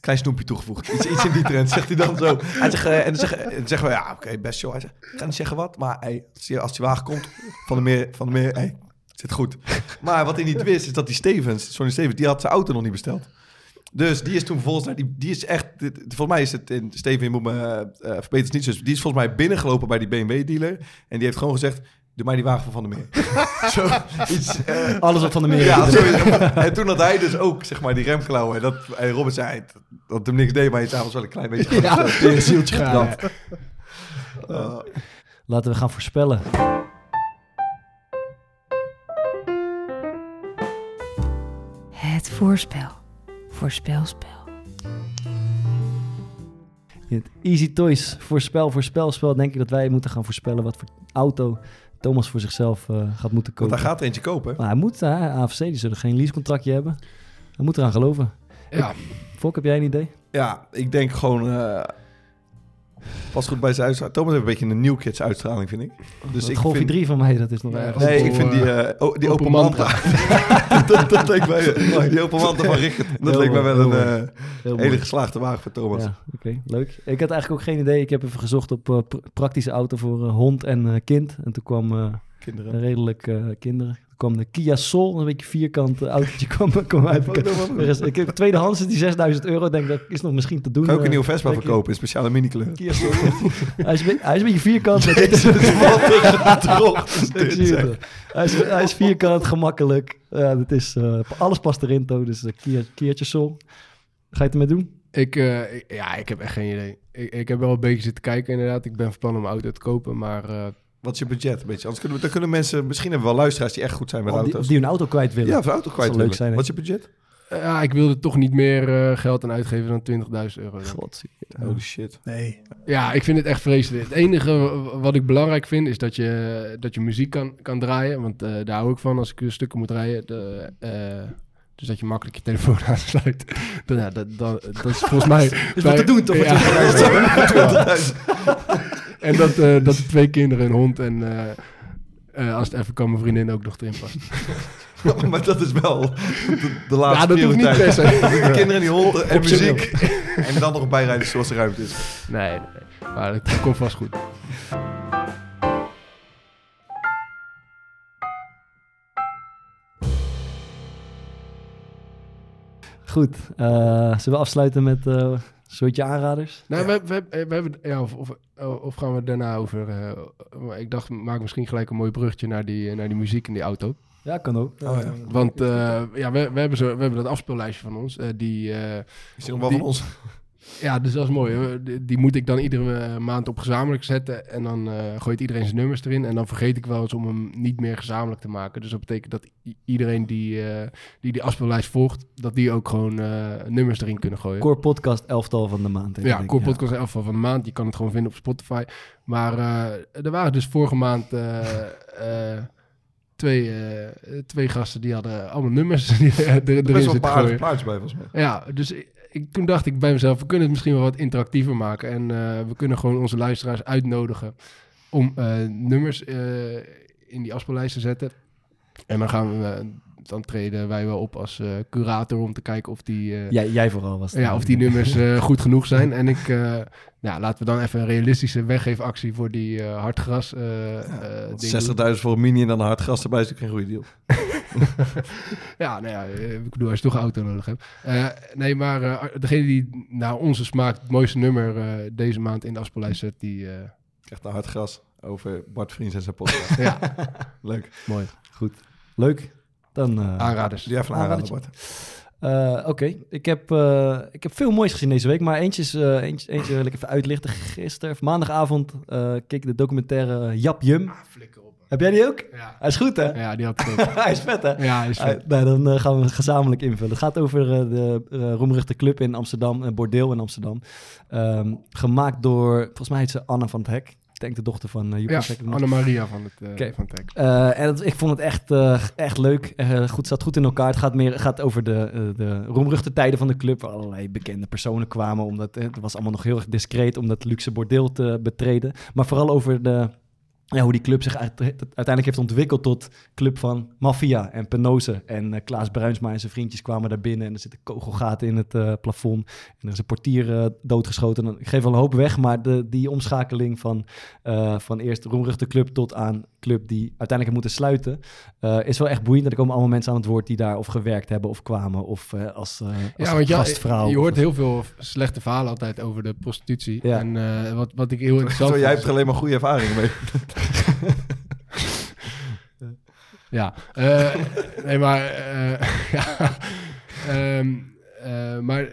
S4: klein snoepje toegevoegd. Iets, iets in die trend, zegt hij dan zo. Hij zegt, eh, en dan zeggen, en dan zeggen we, ja, oké, best joh. Hij zegt, ik ga niet zeggen wat, maar hey, als die wagen komt, Van der Meer, van der Meer, hey, zit goed. Maar wat hij niet wist, is dat die Stevens, Sonny Stevens, die had zijn auto nog niet besteld. Dus die is toen vervolgens, naar die, die is echt, dit- volgens mij is het, in, Steven, je moet me eh verbeteren, het is niet zo, die is volgens mij binnengelopen bij die BMW-dealer en die heeft gewoon gezegd, doe mij die wagen van Van der Meer. zo, iets, eh,
S3: Alles wat Van der Meer
S4: Ja, en toen had hij dus ook, zeg maar, die remklauwen. En dat, en Robert zei, dat, dat hem niks deed, maar hij is avonds wel een klein beetje...
S1: Ja,
S4: eh,
S1: een zieltje gaan.
S4: Eh,
S3: Laten we gaan voorspellen.
S11: Het voorspel. Voorspelspel.
S3: In het Easy Toys voorspel, voorspelspel denk ik dat wij moeten gaan voorspellen wat voor auto Thomas voor zichzelf eh, gaat moeten kopen.
S4: Want hij gaat er eentje kopen.
S3: Maar hij moet, hè, AFC, die zullen geen leasecontractje hebben. Hij moet eraan geloven.
S1: Ja.
S3: Ik- Fok, heb jij een idee?
S4: Ja, ik denk gewoon... eh pas goed bij zijn uitstraling. Thomas heeft een beetje een New Kids uitstraling, vind ik. Dus ik
S3: Golfie
S4: vind...
S3: 3 van mij, dat is nog
S1: Ja,
S3: erg.
S4: Nee, ik vind die, o- die
S1: open
S4: mantra. dat, dat leek mij, die open mantra van Rickert. Dat
S3: Heel
S4: leek mij wel een eh, hele
S3: mooi.
S4: geslaagde wagen voor Thomas.
S3: Ja, oké, leuk. Ik had eigenlijk ook geen idee. Ik heb even gezocht op eh, pr- praktische auto voor hond en eh, kind. En toen kwam eh,
S4: Kinderen.
S3: redelijk eh, kinderen. Kwam de Kia Soul, een beetje vierkant eh, autootje kwam, kwam uit. Er is- Ik heb tweedehands die 6000 euro. Ik denk dat is nog misschien te doen.
S4: Kan ook een
S3: eh,
S4: nieuwe Vespa verkopen in speciale minikleur.
S3: Kia Soul. hij, is, hij is een beetje vierkant. dit is het. Hij is, hij is vierkant, gemakkelijk. Ja, dat is, eh, alles past erin, To. Dus uh, Kia, Kiaatje Soul. Ga je het ermee doen?
S1: Ik, eh, ik- ja, ik heb echt geen idee. Ik, ik heb wel een beetje zitten kijken inderdaad. Ik ben van plan om een auto te kopen, maar...
S4: Wat is je budget? Een beetje? Anders kunnen, we- dan kunnen mensen... Misschien hebben we wel luisteraars die echt goed zijn met
S3: Oh, die,
S4: auto's.
S3: die een auto kwijt willen.
S4: ja, of een auto kwijt
S3: zou leuk
S4: willen.
S3: zijn, hè?
S4: Wat is je budget?
S1: ja, ik wilde toch niet meer eh, geld aan uitgeven dan 20.000 euro.
S3: God,
S4: Holy shit.
S10: Nee.
S1: Ja, ik vind het echt vreselijk. Het enige wat ik belangrijk vind is dat je, dat je muziek kan, kan draaien. Want eh, daar hou ik van als ik eh, stukken moet rijden. De, eh, dus dat je makkelijk je telefoon aansluit. Dan, ja, dat, dat, dat is volgens mij...
S3: Is wat te doen, toch?
S1: Ja.
S3: Ja.
S1: en dat, eh, dat de twee kinderen, een hond en... eh, eh, als het even kan, mijn vriendin ook nog erin past.
S4: maar dat is wel de, de laatste
S1: Ja, dat hoeft niet
S4: prioriteit.
S1: per se.
S4: De kinderen die honden en muziek. en dan nog bijrijden zoals de ruimte is.
S1: Nee, nee. Maar het komt vast goed.
S3: Goed. eh, zullen we afsluiten met eh, soortje aanraders?
S1: Nou, we, we, we hebben... Ja, of, of, of gaan we daarna over... eh, maar ik dacht, maak misschien gelijk een mooi bruggetje naar die, naar die muziek in die auto.
S3: Ja, kan ook.
S4: Oh, ja.
S1: Want eh, ja, we, we, hebben zo, we hebben dat afspeellijstje van ons. eh, die, eh,
S4: Is die nog wel
S1: die-
S4: van ons?
S1: Ja, dus dat is mooi. hoor. Die, die moet ik dan iedere eh, maand op gezamenlijk zetten. En dan eh, gooit iedereen zijn nummers erin. En dan vergeet ik wel eens om hem niet meer gezamenlijk te maken. Dus dat betekent dat iedereen die eh, die, die afspeellijst volgt... dat die ook gewoon eh, nummers erin kunnen gooien.
S3: Core podcast elftal van de maand. denk
S1: Ja,
S3: ik.
S1: Core Podcast elftal van de maand. Je kan het gewoon vinden op Spotify. Maar eh, er waren dus vorige maand eh, eh, twee, eh, twee gasten die hadden allemaal nummers die er,
S4: Er best wel een paar plaatjes bij, volgens mij.
S1: Ja, dus ik, toen dacht ik bij mezelf, we kunnen het misschien wel wat interactiever maken. En eh, we kunnen gewoon onze luisteraars uitnodigen om eh, nummers eh, in die afspeellijst te zetten. En dan gaan we, dan treden wij wel op als eh, curator om te kijken of die... eh,
S3: Jij, jij vooral was het.
S1: ja, of die nummers eh, goed genoeg zijn. En ik, eh, nou, laten we dan even een realistische weggeefactie voor die eh hardgras. eh eh, doen.
S4: 60.000 voor een mini en dan een hard gas erbij is natuurlijk geen goede deal.
S1: ja, nou ja, eh, ik bedoel, als je toch een auto nodig hebt. Eh, nee, maar eh, degene die naar onze smaak het mooiste nummer eh, deze maand in de afspeellijst zet, die... eh,
S4: Krijgt een hard gras over Bart Vriends en zijn podcast.
S1: ja,
S4: Leuk.
S3: Mooi. Goed. Leuk. Dan... eh,
S1: aanraders.
S4: Die even aanraden,
S3: Aanradertje.
S4: Bart.
S3: Eh, Oké, ik, heb, eh, ik heb veel moois gezien deze week, maar eentje, is, eh, eentje, eentje wil ik even uitlichten. Gisteren, of maandagavond, eh, keek ik de documentaire Jap Jum. Heb jij die ook?
S1: Ja.
S3: Hij is goed, hè?
S1: Ja, die had ik ook.
S3: hij is vet, hè?
S1: Ja, hij is vet.
S3: Nou, dan eh, gaan we het gezamenlijk invullen. Het gaat over eh, de eh roemruchte club in Amsterdam, een bordeel in Amsterdam. Ehm, gemaakt door, volgens mij heet ze Anne van het Hek. Ik denk de dochter van uh,
S1: Ja, Anne-Maria van het,
S3: Oké.
S1: van het hek.
S3: En het- ik vond het echt, echt leuk. Goed, zat goed in elkaar. Het gaat, meer, gaat over de, de roemruchte tijden van de club. Waar allerlei bekende personen kwamen. Omdat, het was allemaal nog heel erg discreet om dat luxe bordeel te betreden. Maar vooral over de, ja, hoe die club zich uit- uiteindelijk heeft ontwikkeld tot club van maffia en penose. En eh, Klaas Bruinsma en zijn vriendjes kwamen daar binnen. En er zitten kogelgaten in het eh, plafond. En er is een portier eh, doodgeschoten. En Ik geef wel een hoop weg, maar de, die omschakeling van, van eerst roemruchte club tot aan club die uiteindelijk moeten sluiten, eh, is wel echt boeiend. Er komen allemaal mensen aan het woord die daar of gewerkt hebben of kwamen of eh, als, eh, als
S1: Ja, want
S3: gastvrouw.
S1: je hoort heel veel slechte verhalen altijd over de prostitutie.
S3: Ja.
S1: En eh, wat, wat ik heel interessant
S4: Zo, jij hebt er alleen maar goede ervaringen mee.
S1: Ja, eh, nee, maar, eh, ja, Ehm, eh, maar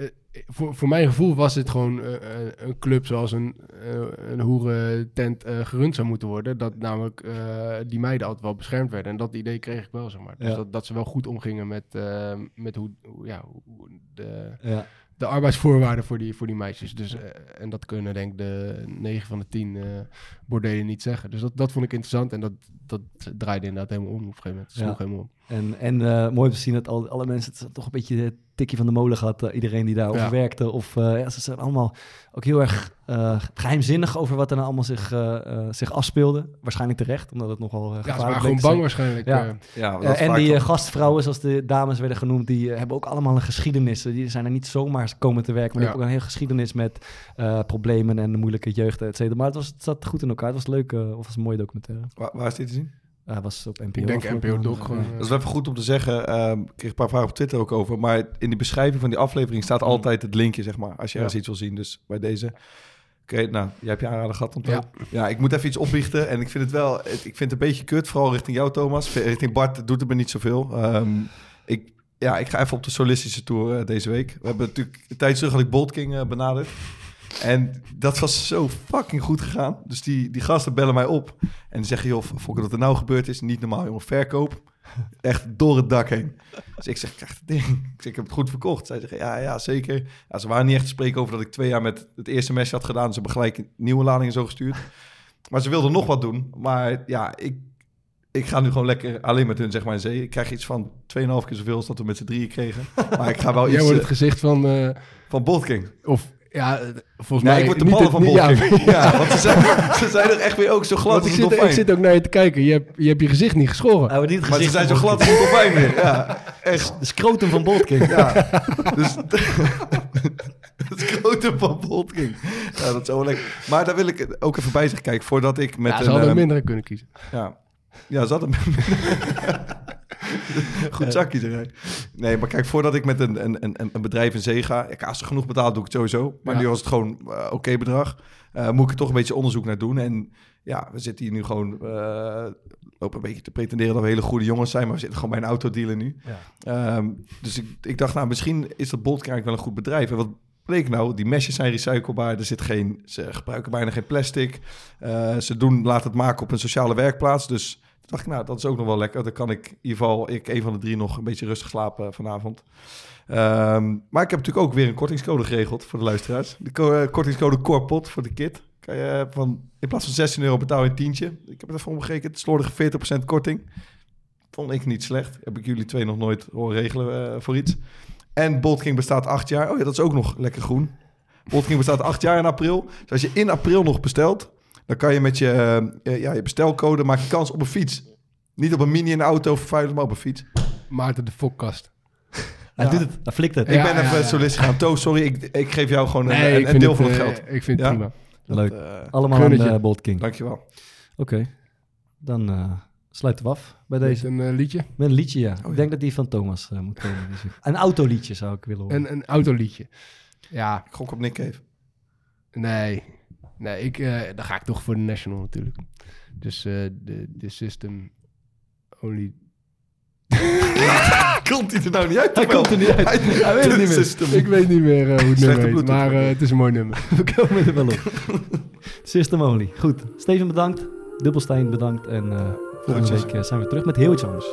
S1: voor, voor mijn gevoel was het gewoon eh, eh, een club zoals een, uh, een hoerentent uh, gerund zou moeten worden. Dat namelijk die meiden altijd wel beschermd werden. En dat idee kreeg ik wel, zeg maar. Dus
S3: Ja.
S1: dat, dat ze wel goed omgingen met, met hoe, hoe, ja, hoe de,
S3: Ja.
S1: de arbeidsvoorwaarden voor die, voor die meisjes. Dus, eh, en dat kunnen denk ik de 9 van de 10 eh bordelen niet zeggen. Dus dat, dat vond ik interessant en dat, dat draaide inderdaad helemaal om op een gegeven moment. Het sloeg helemaal om.
S3: En, en eh, mooi om te zien dat al, alle mensen het toch een beetje het tikje van de molen gehad. eh, iedereen die daarover
S1: Ja.
S3: werkte. Of eh, ja, ze zijn allemaal ook heel erg eh, geheimzinnig over wat er nou allemaal zich, eh, eh, zich afspeelde. Waarschijnlijk terecht, omdat het nogal uh,
S1: ze waren gewoon bang waarschijnlijk,
S3: Ja.
S1: eh.
S4: Ja, dat
S3: en die
S4: toch-
S3: gastvrouwen, zoals de dames werden genoemd, die hebben ook allemaal een geschiedenis. Die zijn er niet zomaar komen te werken, maar die
S1: Ja.
S3: hebben ook een hele geschiedenis met eh, problemen en de moeilijke jeugd, et cetera. Maar het, was, het zat goed in elkaar. Het was leuk, of was een mooie documentaire.
S4: Waar, waar is dit te zien?
S3: Uh, was op NPO.
S1: Ik denk NPO Doc gewoon,
S3: ja.
S4: Dat is wel even goed om te zeggen. ehm, ik kreeg een paar vragen op Twitter ook over. Maar in die beschrijving van die aflevering staat altijd het linkje, zeg maar. Als je
S3: Ja.
S4: ergens iets wil zien. Dus bij deze. Oké, nou, jij hebt je aanrader gehad. Om te-
S1: Ja.
S4: ja, ik moet even iets opbiechten. En ik vind het wel, ik vind het een beetje kut. Vooral richting jou, Thomas. Richting Bart doet het me niet zoveel. Ehm, ik, ja, ik ga even op de solistische tour eh, deze week. We hebben natuurlijk een tijd terug had ik Bolt King eh, benaderd. En dat was zo fucking goed gegaan. Dus die, die gasten bellen mij op. En die zeggen, joh, Fokker, wat er nou gebeurd is, niet normaal, jongen. Verkoop. Echt door het dak heen. Dus ik zeg, krijg het ding. Ik, zeg, ik heb het goed verkocht. Zij zeggen, ja, ja, zeker. Ja, ze waren niet echt te spreken over dat ik twee jaar met het eerste mesje had gedaan. Ze hebben gelijk nieuwe ladingen zo gestuurd. Maar ze wilden nog wat doen. Maar ja, ik, ik ga nu gewoon lekker alleen met hun zeg maar in zee. Ik krijg iets van 2,5 keer zoveel als dat we met z'n drieën kregen. Maar ik ga wel iets...
S1: Jij wordt
S4: eh,
S1: het gezicht van... eh,
S4: van Boltking.
S1: Of, ja, eh, volgens
S4: Nee,
S1: mij...
S4: ik word de ballen
S1: het-
S4: van Bolking. Ja, want ze zijn, ze zijn er echt weer ook zo glad
S1: Want
S4: als
S1: ik
S4: een
S1: zit, ik zit ook naar je te kijken. Je hebt je, hebt je gezicht niet geschoren.
S3: Hij wordt niet
S4: Maar ze zijn zo glad als een dolfijn weer. Ja, echt.
S3: De scrotum van Boltking.
S4: Ja, dus... Het grote van Boltking. Ja, dat is zo lekker. Maar daar wil ik ook even bij zeggen. Kijk, voordat ik met
S1: Ja, ze
S4: een...
S1: hadden mindere kunnen kiezen.
S4: Ja, ja ze hadden... Goed zakje. Nee, maar kijk, voordat ik met een, een, een, een bedrijf in zee ga... Ja, als ze genoeg betaalt, doe ik het sowieso. Maar nu was het gewoon eh, oké bedrag. Eh, moet ik er toch een beetje onderzoek naar doen. En ja, we zitten hier nu gewoon... eh lopen een beetje te pretenderen dat we hele goede jongens zijn... maar we zitten gewoon bij een autodealer nu. Ehm, dus ik, ik dacht, nou, misschien is dat Bolt eigenlijk wel een goed bedrijf. En wat bleek nou? Die mesjes zijn recyclebaar. Er zit geen, ze gebruiken bijna geen plastic. Ze doen, laten het maken op een sociale werkplaats. Dus dacht ik, nou, dat is ook nog wel lekker. Dan kan ik in ieder geval, ik een van de drie, nog een beetje rustig slapen vanavond. Ehm, maar ik heb natuurlijk ook weer een kortingscode geregeld voor de luisteraars. De eh, kortingscode CORPOT voor de kit. Kan je eh, van, in plaats van 16 euro betaal je een tientje. Ik heb het even omgerekend. Slordige 40% korting. Vond ik niet slecht. Heb ik jullie twee nog nooit horen regelen eh, voor iets. En Bolt King bestaat acht jaar. Oh ja, dat is ook nog lekker groen. Bolt King bestaat acht jaar in april. Dus als je in april nog bestelt, dan kan je met je, eh, ja, je bestelcode maak je kans op een fiets. Niet op een mini in de auto vervuilen, maar op een fiets.
S1: Maarten de fokkast.
S3: Hij
S4: Ja.
S3: doet het, hij flikt het.
S4: Ik
S1: Ja,
S4: ben
S1: ja,
S4: even
S1: ja.
S4: solist gaan. To, sorry, ik, ik geef jou gewoon een,
S1: Nee,
S4: een, een deel
S1: het,
S4: van het
S1: eh,
S4: geld.
S1: ik vind het
S4: Ja?
S1: prima.
S3: Leuk.
S4: Dat, eh,
S3: Allemaal aan
S1: gunnetje.
S3: uh, Bolt King. Oké,
S4: Dankjewel.
S3: dan eh, sluiten we af bij
S1: Met
S3: deze.
S1: een eh, liedje.
S3: Met een liedje, ja.
S4: Oh, ja.
S3: Ik denk dat die van Thomas eh, moet komen. Dus een autoliedje zou ik willen horen.
S1: Een, een autoliedje. Ja,
S4: Ik gok op Nick Cave.
S1: nee. Nee, ik, eh, dan ga ik toch voor de National natuurlijk. Dus eh, de, de System Only...
S4: Komt hij er nou niet uit?
S3: Hij komt er niet uit. Hij weet het niet meer.
S4: System.
S1: Ik weet niet meer eh, hoe het
S4: Slechte
S1: nummer heet, maar eh, het is een mooi nummer.
S3: We komen er wel op. System Only. Goed. Steven bedankt. Dubbelstein bedankt. En eh, volgende week zijn we terug met heel iets anders.